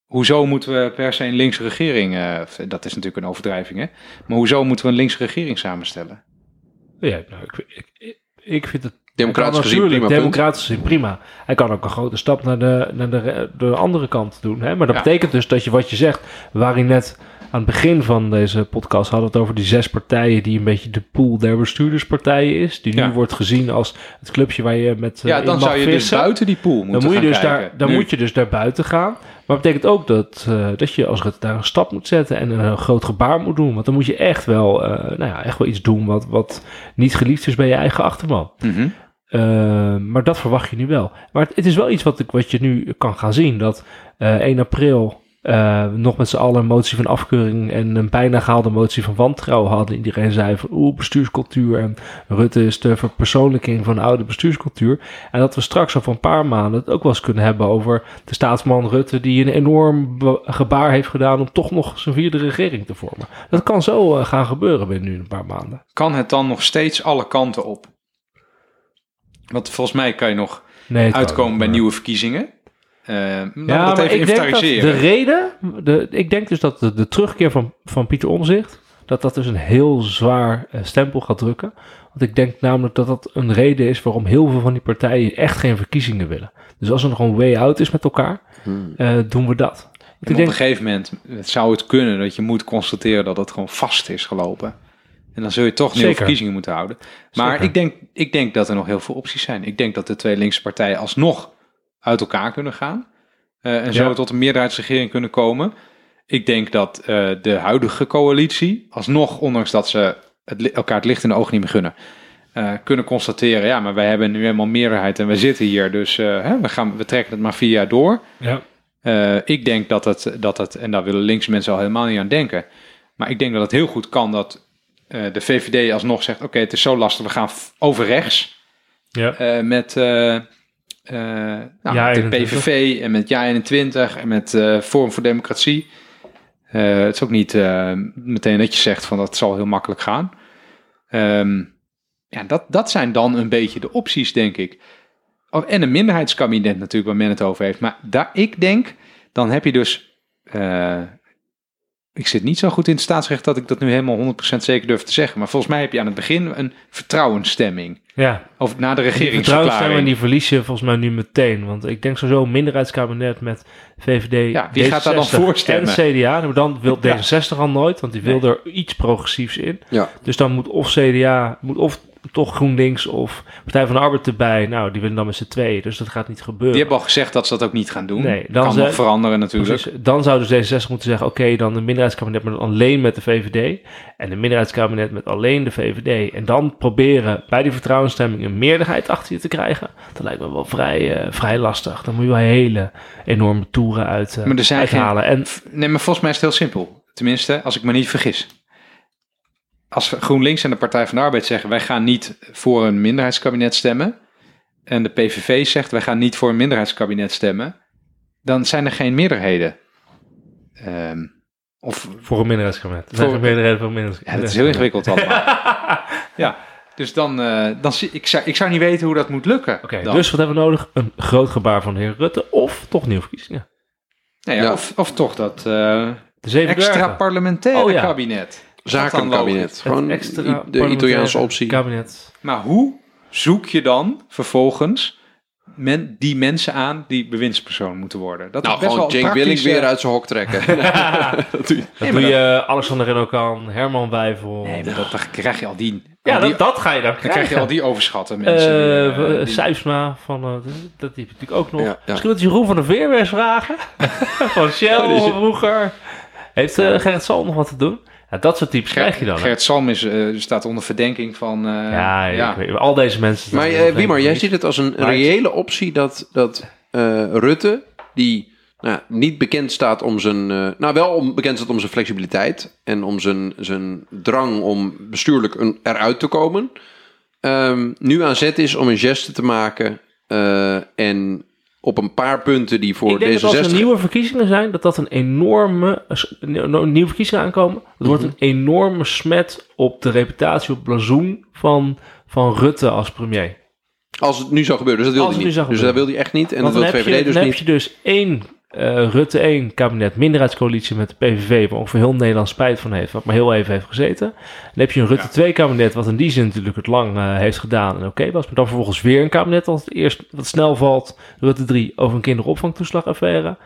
A: Hoezo moeten we per se een linkse regering, eh, dat is natuurlijk een overdrijving hè, maar hoezo moeten we een linkse regering samenstellen?
C: Ja, nou, ik, ik, ik, vind het
B: Democratisch gezien
C: natuurlijk
B: prima
C: democratisch gezien prima. Hij kan ook een grote stap naar de, naar de, de andere kant doen. Hè? Maar dat
A: Ja.
C: betekent dus dat je wat je zegt, waar hij net aan het begin van deze podcast hadden het over die zes partijen die een beetje de pool der bestuurderspartijen is. Die nu
A: Ja.
C: wordt gezien als het clubje waar je met eh,
A: Ja,
C: in
A: dan zou je dus buiten die pool moeten
C: dan moet je dus
A: kijken.
C: daar, dan
A: Nu.
C: moet je dus daar buiten gaan. Maar dat betekent ook dat, eh, dat je als daar een stap moet zetten en een groot gebaar moet doen. Want dan moet je echt wel, eh, nou ja, echt wel iets doen wat, wat niet geliefd is bij je eigen achterban.
A: Mhm.
C: Uh, maar dat verwacht je nu wel. Maar het, het is wel iets wat, ik, wat je nu kan gaan zien. Dat uh, 1 april uh, nog met z'n allen een motie van afkeuring en een bijna gehaalde motie van wantrouwen hadden. Iedereen zei van oeh, bestuurscultuur en Rutte is de verpersoonlijking van de oude bestuurscultuur. En dat we straks over een paar maanden het ook wel eens kunnen hebben over de staatsman Rutte die een enorm gebaar heeft gedaan om toch nog zijn vierde regering te vormen. Dat kan zo uh, gaan gebeuren binnen nu een paar maanden.
A: Kan het dan nog steeds alle kanten op? Want volgens mij kan je nog
C: nee,
A: uitkomen bij nieuwe verkiezingen. Uh,
C: ja, maar ik denk dat de reden, de, ik denk dus dat de, de terugkeer van, van Pieter Omzicht, dat dat dus een heel zwaar uh, stempel gaat drukken. Want ik denk namelijk dat dat een reden is waarom heel veel van die partijen echt geen verkiezingen willen. Dus als er nog een way out is met elkaar, hmm. uh, doen we dat.
A: Op denk, een gegeven moment zou het kunnen dat je moet constateren dat het gewoon vast is gelopen. En dan zul je toch nieuwe verkiezingen moeten houden. Maar ik denk, ik denk dat er nog heel veel opties zijn. Ik denk dat de twee linkse partijen alsnog uit elkaar kunnen gaan. Uh, en zo ja. tot een meerderheidsregering kunnen komen. Ik denk dat uh, de huidige coalitie, alsnog, ondanks dat ze het, elkaar het licht in de ogen niet meer gunnen, uh, kunnen constateren: ja, maar wij hebben nu helemaal meerderheid en wij zitten hier, dus hè, we, gaan, we trekken het maar vier jaar door.
C: Ja.
A: ik denk dat het, dat het, en daar willen linkse mensen al helemaal niet aan denken, maar ik denk dat het heel goed kan dat de VVD alsnog zegt: oké, okay, het is zo lastig, we gaan over rechts
C: ja.
A: met, uh, nou,
C: ja,
A: met de PVV en met Ja21 en met Forum voor Democratie. het is ook niet meteen dat je zegt van dat zal heel makkelijk gaan. Um, ja, dat, dat zijn dan een beetje de opties, denk ik. Oh, en een minderheidskabinet natuurlijk, waar men het over heeft. Maar daar, ik denk, dan heb je dus ik zit niet zo goed in het staatsrecht dat ik dat nu helemaal 100% zeker durf te zeggen. Maar volgens mij heb je aan het begin een vertrouwensstemming.
C: Ja.
A: Over, na de
C: Die
A: regeringsverklaring.
C: vertrouwensstemming die verlies je volgens mij nu meteen. Want ik denk sowieso een minderheidskabinet met VVD,
A: ja, wie gaat daar dan voor stemmen?
C: En CDA. Maar dan wil D66 al nooit, want die wil nee. er iets progressiefs in.
B: Ja.
C: Dus dan moet of CDA, moet of toch GroenLinks of Partij van de Arbeid erbij. Nou, die willen dan met z'n tweeën, dus dat gaat niet gebeuren.
A: Die hebben al gezegd dat ze dat ook niet gaan doen.
C: Nee, dan
A: kan nog veranderen natuurlijk.
C: Precies, dan zou dus D66 moeten zeggen, oké, okay, dan een minderheidskabinet met alleen met de VVD. En een minderheidskabinet met alleen de VVD. En dan proberen bij die vertrouwensstemming een meerderheid achter je te krijgen. Dat lijkt me wel vrij, uh, vrij lastig. Dan moet je wel hele enorme toeren uit, uh,
A: maar er zijn
C: uithalen.
A: Geen, en, nee, maar volgens mij is het heel simpel. Tenminste, als ik me niet vergis als GroenLinks en de Partij van de Arbeid zeggen: wij gaan niet voor een minderheidskabinet stemmen. En de PVV zegt: wij gaan niet voor een minderheidskabinet stemmen. Dan zijn er geen meerderheden. Um, of,
C: voor een minderheidskabinet. Er zijn geen meerderheden voor een minderheidskabinet.
A: Ja, dat is heel ingewikkeld allemaal. ja, dus dan, uh, dan ik, zou, ik zou niet weten hoe dat moet lukken.
C: Oké, okay, dus wat hebben we nodig? Een groot gebaar van de heer Rutte of toch nieuwe verkiezingen?
A: Nee, ja, ja. Of, of toch dat uh, extra parlementaire oh, ja. kabinet.
B: Zakenkabinet. Gewoon extra de Italiaanse optie.
C: Kabinet.
A: Maar hoe zoek je dan vervolgens men, die mensen aan die bewindspersoon moeten worden?
B: Dat nou, is best gewoon Cenk Willink weer uit zijn hok trekken.
C: dat doe je, dat nee, doe je Alexander Renault Herman Wijvel.
A: Nee, dat, dat krijg je al die...
C: Ja,
A: al die,
C: dat, dat ga je dan
A: Dan krijg je al die overschatten mensen.
C: Uh, die, uh, Sijpsma, van, uh, dat die natuurlijk ook nog. Ja, ja. Misschien dat Jeroen van der Veer weer eens vragen. van Shell oh, vroeger. Heeft uh, Gerrit Sal nog wat te doen? Ja, dat soort types krijg je dan.
A: Gert Salm is, uh, staat onder verdenking van... Uh,
C: ja, ja. Weet, al deze mensen...
B: Maar uh, Wimar, jij ziet het als een maar reële optie dat, dat Rutte, die nou, niet bekend staat om zijn. eh, nou, wel om, bekend staat om zijn flexibiliteit. En om zijn, zijn drang om bestuurlijk een, eruit te komen. ehm, nu aan zet is om een geste te maken. eh, en op een paar punten die voor D66.
C: dat als er nieuwe verkiezingen zijn, dat dat een enorme... nieuwe verkiezingen aankomen, dat wordt
B: Mhm.
C: een enorme smet op de reputatie, op het blazoen van, van Rutte als premier.
B: Als het nu zou gebeuren. Dus dat wil hij niet. Dus dat
C: gebeuren.
B: wil hij echt niet. En
C: Want
B: dat
C: dan
B: wil
C: heb,
B: VVD
C: je,
B: dus
C: dan
B: niet.
C: heb je dus één eh, Rutte 1 kabinet, minderheidscoalitie met de PVV, waar ongeveer heel Nederland spijt van heeft, wat maar heel even heeft gezeten. Dan heb je een Rutte 2 kabinet, wat in die zin natuurlijk het lang eh, heeft gedaan en oké was, maar dan vervolgens weer een kabinet dat het eerst wat snel valt, Rutte 3 over een kinderopvangtoeslagaffaire.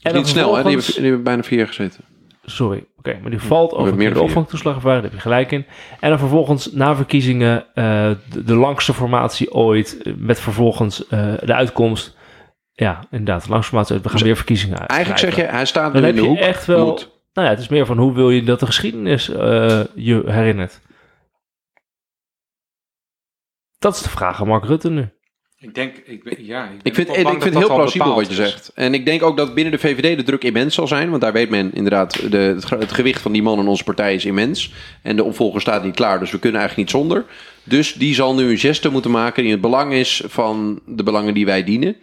C: En
B: niet snel, hè? Die hebben, die hebben bijna vier jaar gezeten.
C: Sorry, oké, maar die valt over
B: meer
C: de opvangtoeslagaffaire, daar heb je gelijk in. En dan vervolgens na verkiezingen eh, de, de langste formatie ooit, met vervolgens de uitkomst. Ja, inderdaad, ooit. We gaan weer verkiezingen uit.
B: Eigenlijk zeg je, hij staat nu
C: heb
B: in de
C: je
B: hoek.
C: echt wel...
B: Moet.
C: Nou ja, het is meer van hoe wil je dat de geschiedenis eh, je herinnert. Dat is de vraag aan Mark Rutte nu.
A: Ik denk, ik, ben- ja, ik, ben
B: Ik vind, ik vind
A: dat
B: het heel plausibel wat je
A: is.
B: zegt. En ik denk ook dat binnen de VVD de druk immens zal zijn. Want daar weet men inderdaad, de, het, het gewicht van die man in onze partij is immens. En de opvolger staat niet klaar, dus we kunnen eigenlijk niet zonder. Dus die zal nu een geste moeten maken die in het belang is van de belangen die wij dienen.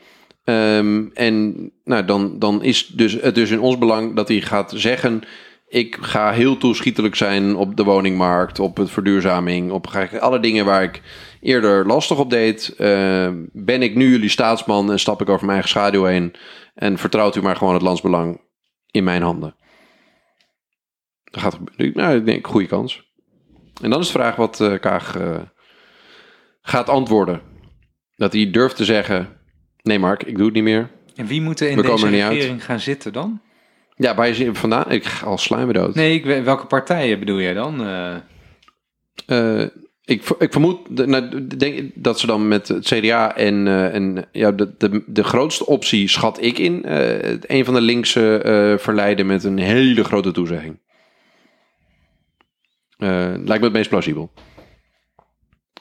B: Ehm, en nou, dan, dan is dus, het dus in ons belang dat hij gaat zeggen... ik ga heel toeschietelijk zijn op de woningmarkt, op het verduurzaming... op alle dingen waar ik eerder lastig op deed. Ehm, ben ik nu jullie staatsman en stap ik over mijn eigen schaduw heen... en vertrouwt u maar gewoon het landsbelang in mijn handen. Dat gaat gebeuren. Nou, ik denk, goede kans. En dan is de vraag wat eh, Kaag eh, gaat antwoorden. Dat hij durft te zeggen... Nee, Mark, ik doe het niet meer.
A: En wie moet er in
B: We
A: deze
B: er
A: regering gaan zitten dan?
B: Ja, waar hij vandaan? Ik ga al slijmen dood.
A: Nee, ik, welke partijen bedoel jij dan? Eh,
B: Eh, ik, ik vermoed nou, denk, dat ze dan met het CDA en, eh, en ja, de, de, de grootste optie schat ik in. eh, een van de linkse verleiden met een hele grote toezegging. Lijkt me het meest plausibel.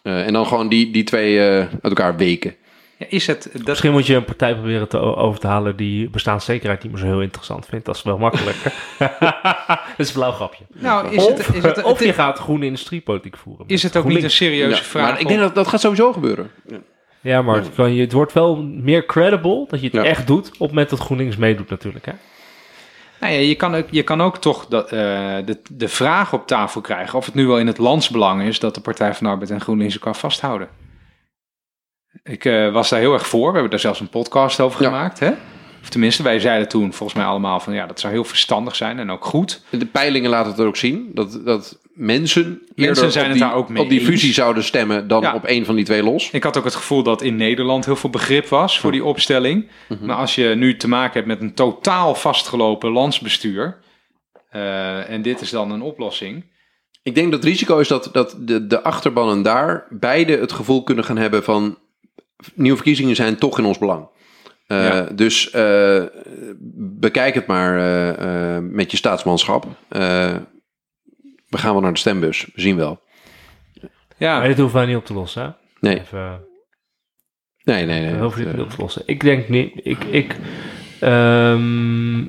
B: En dan gewoon die, die twee uit elkaar weken.
A: Ja, is het dat,
C: Misschien moet je een partij proberen te, over te halen die bestaanszekerheid niet meer zo heel interessant vindt. Dat is wel makkelijk. dat is een blauw grapje.
A: nou, is
C: of,
A: het, is het,
C: of je gaat groene industriepolitiek voeren.
A: is het ook niet een serieuze
B: Ja,
A: vraag?
B: maar ik denk dat dat gaat sowieso gebeuren.
C: Ja, maar het, kan het wordt wel meer credible dat je het
B: Ja.
C: echt doet op het moment dat GroenLinks meedoet natuurlijk. Hè?
A: Nou ja, je, kan ook, je kan ook toch dat, eh, de, de vraag op tafel krijgen of het nu wel in het landsbelang is dat de Partij van de Arbeid en GroenLinks elkaar vasthouden. Ik eh, was daar heel erg voor. We hebben daar zelfs een podcast over
B: Ja.
A: gemaakt. Hè? Of tenminste, wij zeiden toen volgens mij allemaal van ja, dat zou heel verstandig zijn en ook goed.
B: De peilingen laten het er ook zien. Dat, dat mensen, eerder
A: zijn
B: op,
A: het
B: die,
A: daar ook mee
B: op die
A: eens.
B: fusie zouden stemmen dan
A: Ja.
B: op een van die twee los.
A: Ik had ook het gevoel dat in Nederland heel veel begrip was voor die opstelling. Maar als je nu te maken hebt met een totaal vastgelopen landsbestuur. eh, en dit is dan een oplossing.
B: Ik denk dat het risico is dat, dat de, de achterbannen daar beide het gevoel kunnen gaan hebben van nieuwe verkiezingen zijn toch in ons belang. Eh,
A: Ja.
B: Dus eh, bekijk het maar eh, eh, met je staatsmanschap. Eh, we gaan wel naar de stembus, we zien wel.
A: Ja,
C: Maar dit hoeven wij niet op te lossen. Hè?
B: Nee,
C: Even,
B: nee, nee. nee.
C: we hoeven dit niet op te lossen. Ik denk niet. Ik, ik, ehm,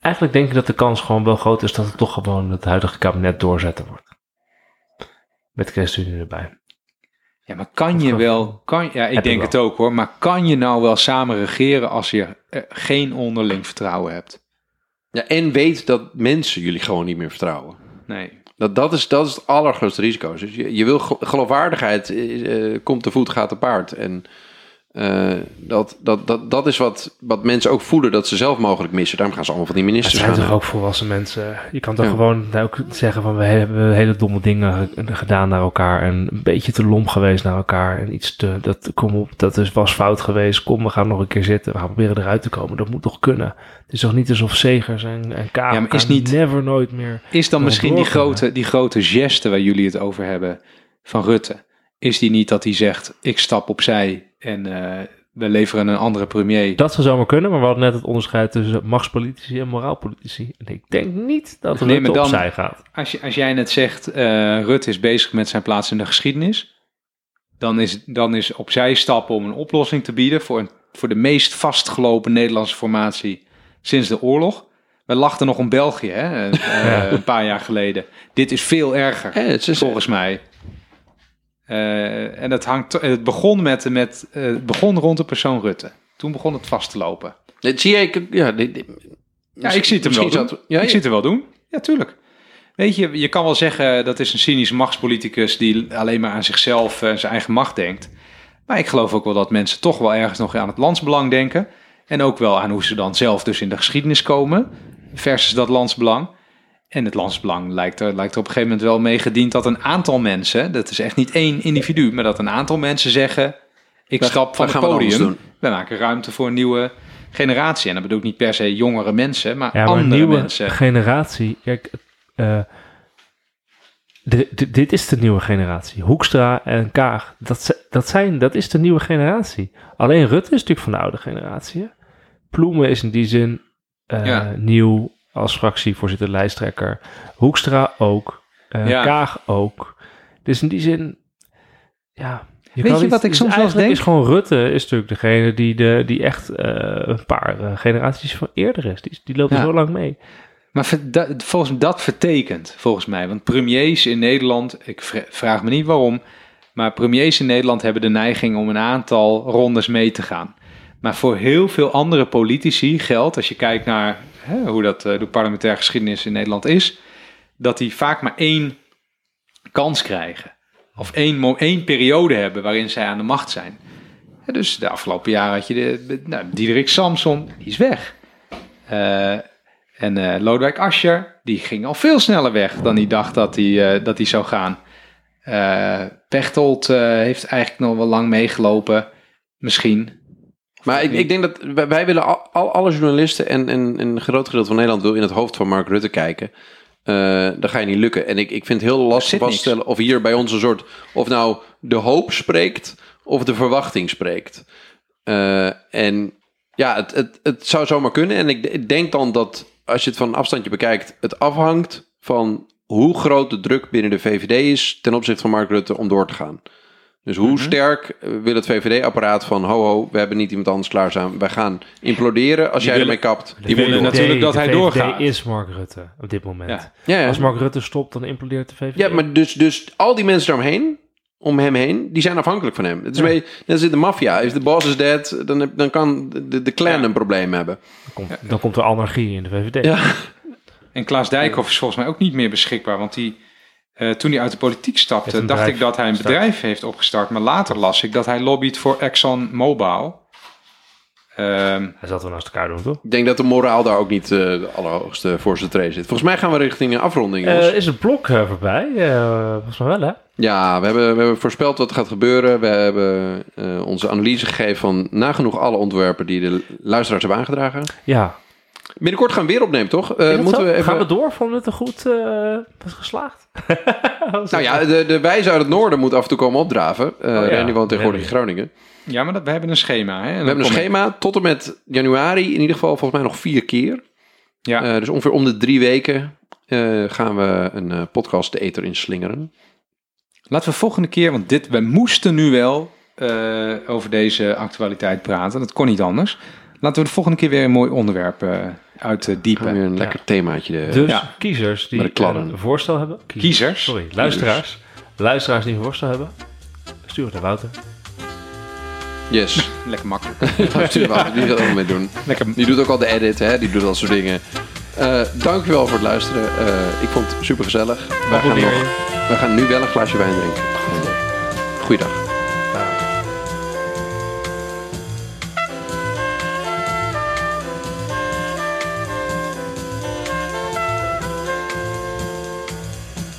C: eigenlijk denk ik dat de kans gewoon wel groot is dat het toch gewoon het huidige kabinet doorzetten wordt. Met ChristenUnie erbij.
A: Ja maar kan je wel... Kan, ja, ik
C: Heb
A: denk
C: ik
A: het ook hoor. Maar kan je nou wel samen regeren als je eh, geen onderling vertrouwen hebt?
B: ja, en weet dat mensen jullie gewoon niet meer vertrouwen.
A: Nee.
B: Dat, dat, is, dat is het allergrootste risico. Dus je, je wil gel- geloofwaardigheid, eh, eh, komt te voet, gaat te paard. En eh, dat, dat, dat, dat is wat, wat mensen ook voelen dat ze zelf mogelijk missen. Daarom gaan ze allemaal van die
C: Het
B: ministers
C: zijn
B: gaan.
C: toch ook volwassen mensen. Je kan toch
B: Ja.
C: gewoon ook zeggen van we hebben hele domme dingen ge- gedaan naar elkaar en een beetje te lomp geweest naar elkaar en iets te dat kom op dat is was fout geweest. Kom we gaan nog een keer zitten. We gaan proberen eruit te komen. Dat moet toch kunnen. Het is toch niet alsof Segers en en Kaag
A: Ja, is niet-
C: never nooit meer.
A: Is dan misschien die grote, die grote geste waar jullie het over hebben van Rutte? Is die niet dat hij zegt, ik stap opzij en eh, we leveren een andere premier?
C: Dat zou zomaar kunnen, maar we hadden net het onderscheid tussen machtspolitici en moraalpolitici. En ik denk niet dat
A: Nee,
C: Rutte
A: maar dan-
C: opzij gaat.
A: Als, je, als jij net zegt, eh Rutte is bezig met zijn plaats in de geschiedenis, dan is, dan is opzij stappen om een oplossing te bieden voor, een, voor de meest vastgelopen Nederlandse formatie sinds de oorlog. We lachten nog om België, hè, uh, een paar jaar geleden. Dit is veel erger,
B: Ja, het is-
A: volgens mij. Eh, en het, hangt, het, begon met, met, eh, het begon rond de persoon Rutte. Toen begon het vast te lopen.
B: Dit zie je, ja, dit, dit-
A: Ja, ik zie het hem wel doen.
B: ja,
A: ik
B: ja.
A: zie het er wel doen. Ja, tuurlijk. Weet je, je kan wel zeggen dat is een cynische machtspoliticus die alleen maar aan zichzelf en zijn eigen macht denkt. Maar ik geloof ook wel dat mensen toch wel ergens nog aan het landsbelang denken. En ook wel aan hoe ze dan zelf dus in de geschiedenis komen versus dat landsbelang. En het landsbelang lijkt er, lijkt er op een gegeven moment wel mee gediend dat een aantal mensen, dat is echt niet één individu, maar dat een aantal mensen zeggen, ik
B: Wij-
A: stap van
B: wij
A: het podium, we maken ruimte voor een nieuwe generatie. En dat bedoel ik niet per se jongere mensen, maar
C: Ja, maar een
A: andere
C: nieuwe
A: mensen.
C: generatie. Kijk, eh, de, de- dit is de nieuwe generatie. Hoekstra en Kaag, dat, dat, zijn, dat is de nieuwe generatie. Alleen Rutte is natuurlijk van de oude generatie. Ploemen is in die zin eh,
A: Ja.
C: nieuw als fractievoorzitter, lijsttrekker. Hoekstra ook. eh,
A: Ja.
C: Kaag ook. Dus in die zin, ja...
A: je
C: kan niet-
A: wat ik
C: dus
A: soms wel eens denk?
C: is gewoon Rutte is natuurlijk degene die, de, die echt eh, een paar eh, generaties van eerder is. Die, die loopt
A: Ja.
C: zo lang mee.
A: Maar ver- da- volgens mij dat vertekent, volgens mij. Want premiers in Nederland, ik vra- vraag me niet waarom, maar premiers in Nederland hebben de neiging om een aantal rondes mee te gaan. Maar voor heel veel andere politici geldt, als je kijkt naar hè, hoe dat eh, de parlementaire geschiedenis in Nederland is, dat die vaak maar één kans krijgen. Of één, één periode hebben waarin zij aan de macht zijn. Dus de afgelopen jaren had je de, nou, Diederik Samson, die is weg. Eh, en eh Lodewijk Asscher, die ging al veel sneller weg dan hij dacht dat hij, dat hij zou gaan. Pechtold heeft eigenlijk nog wel lang meegelopen, misschien.
B: Maar ik, ik denk dat wij, wij willen al, al- alle journalisten en, en, en een groot gedeelte van Nederland wil in het hoofd van Mark Rutte kijken. Eh dan ga je niet lukken. En ik, ik vind het heel lastig
A: zit
B: vast te stellen of hier bij ons een soort, of nou de hoop spreekt of de verwachting spreekt. Eh, en ja, het, het, het zou zomaar kunnen. En ik, ik denk dan dat als je het van een afstandje bekijkt, het afhangt van hoe groot de druk binnen de VVD is ten opzichte van Mark Rutte om door te gaan. Dus hoe sterk eh, wil het VVD-apparaat van ho ho, we hebben niet iemand anders klaarstaan, wij gaan imploderen als jij
A: willen-
B: ermee kapt.
A: Die willen natuurlijk dat
C: de
A: hij
C: VVD
A: doorgaat.
C: is Mark Rutte op dit moment.
A: Ja.
B: Ja, ja.
C: Als Mark Rutte stopt, dan implodeert de VVD.
B: ja maar dus, dus al die mensen daaromheen, om hem heen, die zijn afhankelijk van hem. Het is
C: Ja.
B: mee, net als in de maffia. If the boss is dead, dan, heb- dan kan de, de clan
A: Ja.
B: een probleem hebben.
C: dan, komt, dan komt er anarchie in de VVD.
B: Ja.
A: En Klaas Dijkhoff is volgens mij ook niet meer beschikbaar, want die, eh, toen hij uit de politiek stapte, dacht ik dat hij een bedrijf heeft opgestart. Maar later las ik dat hij lobbyt voor ExxonMobil. Ehm
C: Hij zat wel naast elkaar doen, toch?
B: Ik denk dat de moraal daar ook niet eh, de allerhoogste voorste tree zit. Volgens mij gaan we richting een afronding.
C: Eh, is het blok eh, voorbij? Eh, volgens mij wel, hè?
B: Ja, we hebben, we hebben voorspeld wat er gaat gebeuren. We hebben eh, onze analyse gegeven van nagenoeg alle ontwerpen die de luisteraars hebben aangedragen.
C: Ja.
B: Binnenkort gaan we weer opnemen, toch? Eh, moeten
C: zo?
B: we even...
C: Gaan we door? Vonden we het een goed eh, was geslaagd?
B: Nou ja, de, de wijze uit het noorden moet af en toe komen opdraven. Eh
C: ja.
B: Randy woont tegenwoordig in. Groningen.
A: ja, maar dat, we hebben een schema. Hè?
B: We hebben een schema tot en met januari. In ieder geval volgens mij nog vier keer.
A: Ja.
B: Eh, dus ongeveer om de drie weken eh, gaan we een eh, podcast de eter inslingeren.
A: Laten we volgende keer, want dit, we moesten nu wel eh, over deze actualiteit praten. Dat kon niet anders. Laten we de volgende keer weer een mooi onderwerp eh
B: we
A: uitdiepen.
B: weer een lekker themaatje. eh,
C: Dus
A: Ja.
C: kiezers die
B: de
C: een voorstel hebben.
A: Kiezers?
C: Sorry, luisteraars. Luisteraars die een voorstel hebben. Stuur het naar Wouter.
B: Yes.
A: Lekker makkelijk.
B: Stuur wel, die gaat er ook mee doen.
A: Lekker.
B: Die doet ook al de edit, hè? die doet dat soort dingen. Eh dankjewel voor het luisteren. Eh, ik vond het super gezellig. Wij gaan,
C: Abonneer
B: nog, wij gaan nu wel een glaasje wijn drinken. Goeiedag.